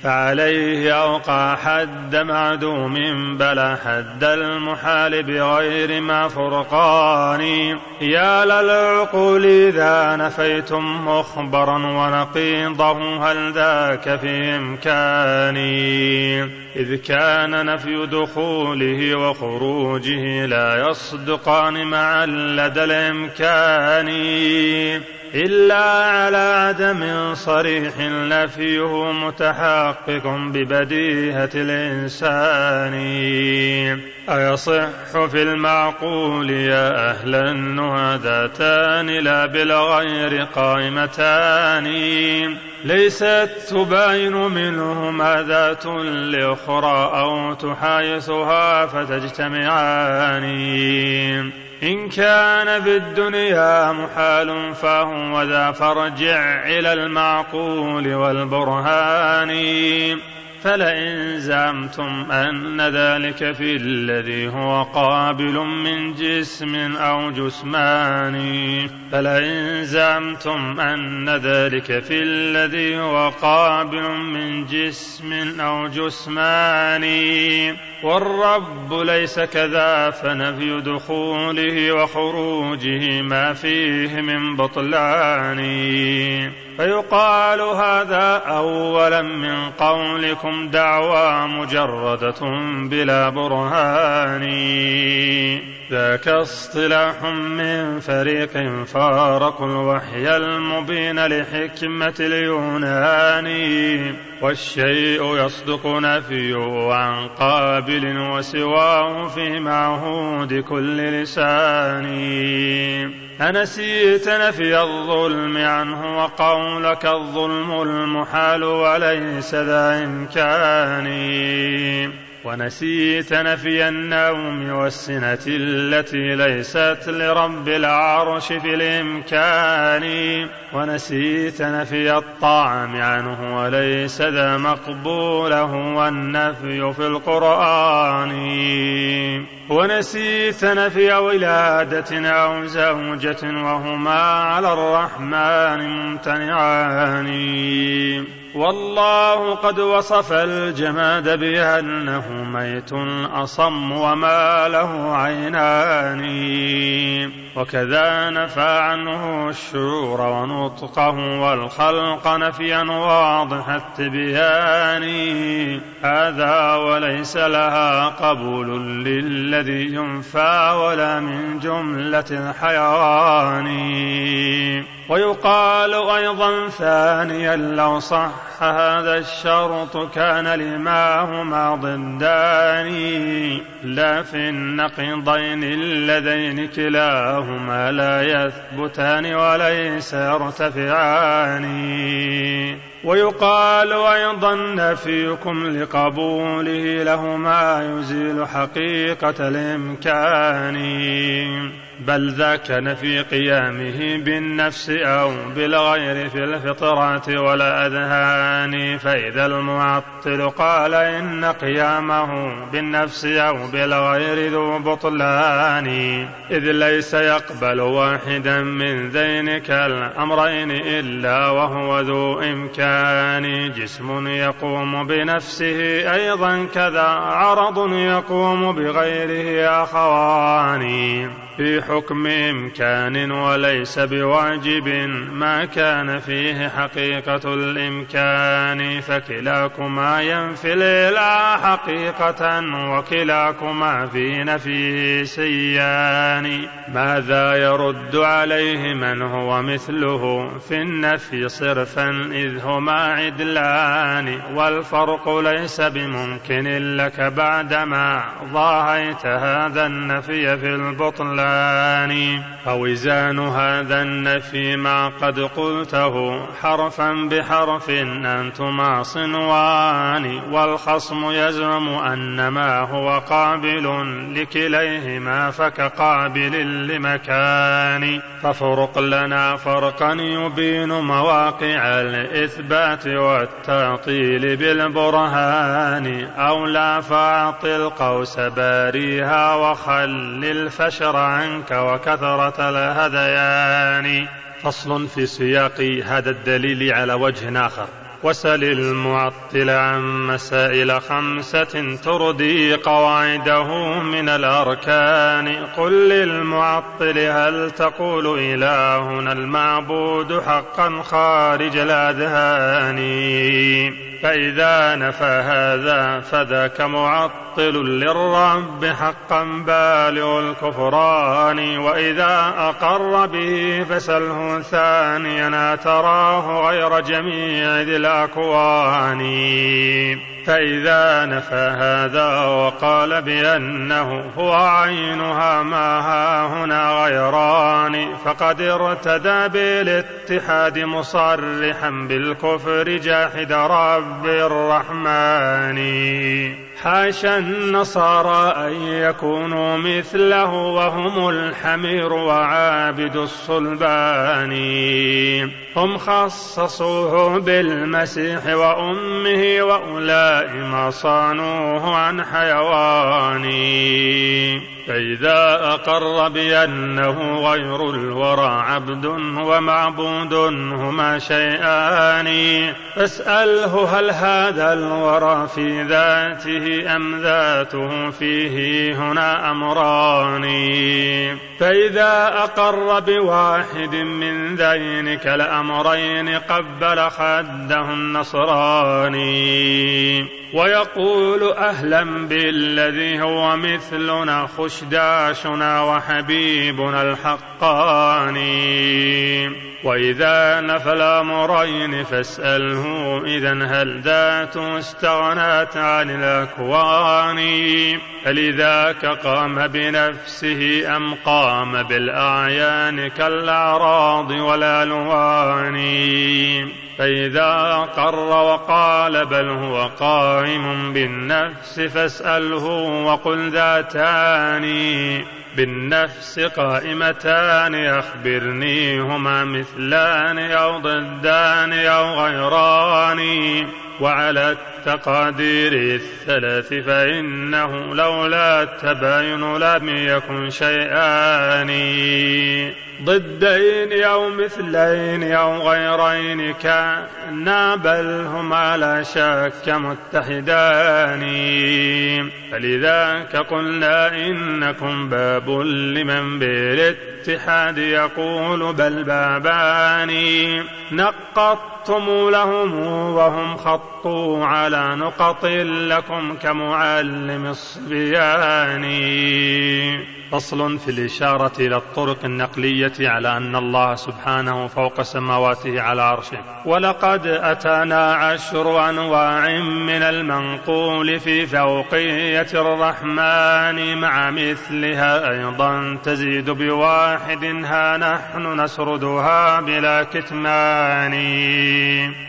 Speaker 2: فعليه أوقع حد معدوم بلا حد المحال بغير ما فرقان يا للعقول إذا نفيتم مخبرا ونقيضه هل ذاك في إمكاني؟ إذ كان نفي دخوله وخروجه لا يصدقان معا لدى الإمكان. إلا على عدم صريح نفيه متحقق ببديهة الإنسان. أيصح في المعقول يا أهل النهى لا بالغير قائمتان. ليست تباين منهما ذات لأخرى أو تحايثها فتجتمعان. إن كان بالدنيا محال فهو ذا فرجع إلى المعقول والبرهان. فلئن زعمتم أن ذلك في الذي هو قابل من جسم أو جسمان. فلئن زعمتم أن ذلك في الذي هو قابل من جسم أو جسمان والرب ليس كذا فنفي دخوله وخروجه ما فيه من بطلان فيقال هذا أولا من قولكم دعوى مجردة بلا برهان ذاك اصطلاح من فريق فارقوا الوحي المبين لحكمة اليونان. والشيء يصدق نفيه عن قابل وسواه في معهود كل لسان. أنسيت نفي الظلم عنه وقولك الظلم المحال وليس ذا إمكان. ونسيت نفي النوم والسنة التي ليست لرب العرش في الإمكان. ونسيت نفي الطعام عنه وليس ذا مقبوله والنفي في القرآن. ونسيت نفي ولادة أو زوجة وهما على الرحمن ممتنعان. والله قد وصف الجماد بأنه ميت أصم وما له عينان. وكذا نفى عنه الشعور ونطقه والخلق نفيا واضح التبيان. هذا وليس لها قبول للذي ينفى ولا من جملة الحيوان. ويقال أيضا ثانيا لو صح هذا الشرط كان لما هما ضدان لا في النقيضين اللذين كلاهما لا يثبتان وليس يرتفعان. ويقال أيضا نفيكم لقبوله له ما يزيل حقيقة الإمكان. بل ذاك نفي قيامه بالنفس أو بالغير في الفطرات والأذهان فإذا المعطل قال إن قيامه بالنفس أو بالغير ذو بطلان. إذ ليس يقبل واحدا من ذينك الأمرين إلا وهو ذو إمكان. جسم يقوم بنفسه أيضا كذا عرض يقوم بغيره أخوان في حكم إمكان وليس بواجب ما كان فيه حقيقة الإمكان. فكلاكما ينفي الإله حقيقة وكلاكما في نفيه سيان ماذا يرد عليه من هو مثله في النفي صرفا إذ هما عدلان؟ والفرق ليس بممكن لك بعدما ضاهيت هذا النفي في البطلان. القرآن. فوزان هذا النفي ما قد قلته حرفا بحرف أنتما صنوان والخصم يزعم أن ما هو قابل لكليهما فكقابل لمكان. ففرق لنا فرقا يبين مواقع الإثبات والتعطيل بالبرهان. أو لا فاعطل قوس باريها وخل الفشر عنك وكثرة الهذيان. فصل في سياق هذا الدليل على وجه آخر. وسل المعطل عن مسائل خمسة تردي قواعده من الأركان. قل للمعطل هل تقول إلهنا المعبود حقا خارج الأذهان؟ فإذا نفى هذا فذاك معطل للرب حقا بالغ الكفران وإذا أقر به فسله ثانيا تراه غير جميع ذي الأكوان. فإذا نفى هذا وقال بأنه هو عينها ما ها هنا غيران فقد ارتدى بالاتحاد مصرحا بالكفر جاحد رب الرحمن. حاشا النصارى أن يكونوا مثله وهم الحمير وعابد الصلبان. هم خصصوه بالمسيح وأمه وأولئك ما صانوه عن حيوان. فإذا أقر بأنه غير الورى عبد ومعبود هما شيئان فاسأله هل هذا الورى في ذاته أم ذاته فيه هنا أمران. فإذا أقر بواحد من ذينك الأمرين قبل خده النصراني ويقول أهلا بالذي هو مثلنا خشداشنا وحبيبنا الحقاني. وإذا نفى الأمرين فاسأله إذا هل ذات استغنت عن الأكوان؟ فلذاك قام بنفسه أم قام بالأعيان كالأعراض والألوان؟ فإذا قر وقال بل هو قائم بالنفس فاسأله وقل ذاتان بالنفس قائمتان أخبرني هما مثلان أو ضدان أو غيران وعلى التقادير الثلاث فإنه لولا التباين لم يكن شيئان. ضدين أو مثلين أو غيرين كانا بل هما لا شك متحدان. فلذاك قلنا إنكم باب لمن بالاتحاد يقول بل بابان. نقضتم لهم وهم خطوا على نقط لكم كمعلم الصبيان. فصل في الإشارة إلى الطرق النقلية على أن الله سبحانه فوق سماواته على عرشه. ولقد أتانا عشر أنواع من المنقول في فوقية الرحمن مع مثلها أيضا تزيد بواحد ها نحن نسردها بلا كتمان.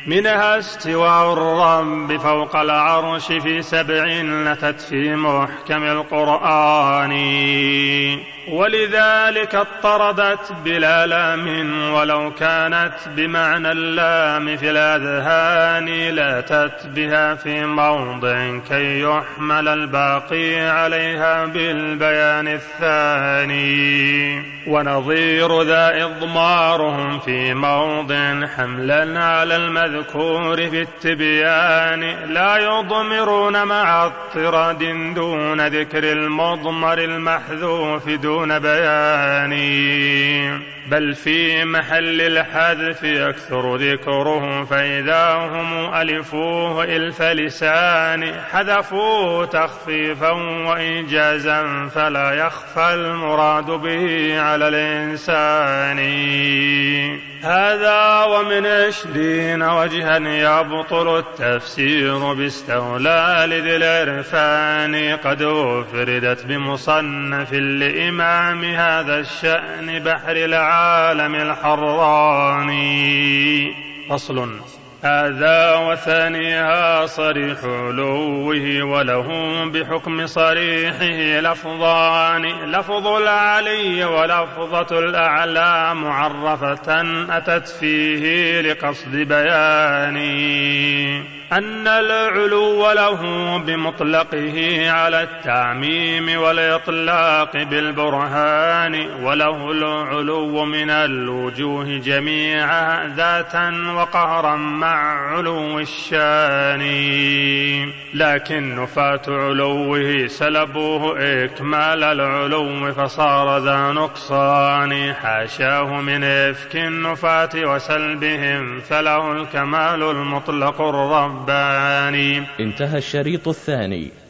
Speaker 2: منها استواء الرب فوق العرش في سبع نتت في محكم القرآن. ولذلك اضطردت بلا لام ولو كانت بمعنى اللام في الأذهان لاتت بها في موضع كي يحمل الباقي عليها بالبيان الثاني. ونظير ذا إضمارهم في موضع حملا على المذكور في التبيان. لا يضمرون مع اضطراد دون ذكر المضمر المحذوف دون بيان بل في محل الحذف يكثر ذكره فإذا هم ألفوه إلف لسان حذفوا تخفيفا وإيجازا فلا يخفى المراد به على الإنسان. هذا ومن عشرين وجها يبطل التفسير باستولى لذي العرفان. قد أفردت بمصنف لإمام هذا الشأن بحر العالم الحراني. فصل. هذا وثانيها صريح علوه وله بحكم صريحه لفظان لفظ العلي ولفظة الأعلى معرفة أتت فيه لقصد بيان أن العلو له بمطلقه على التعميم والإطلاق بالبرهان وله العلو من الوجوه جميعها ذاتا وقهرا مع علو الشان. لكن نفاة علوه سلبوه إكمال العلو فصار ذا نقصان. حاشاه من إفك النفاة وسلبهم فله الكمال المطلق الرب الرباني
Speaker 1: انتهى الشريط الثاني.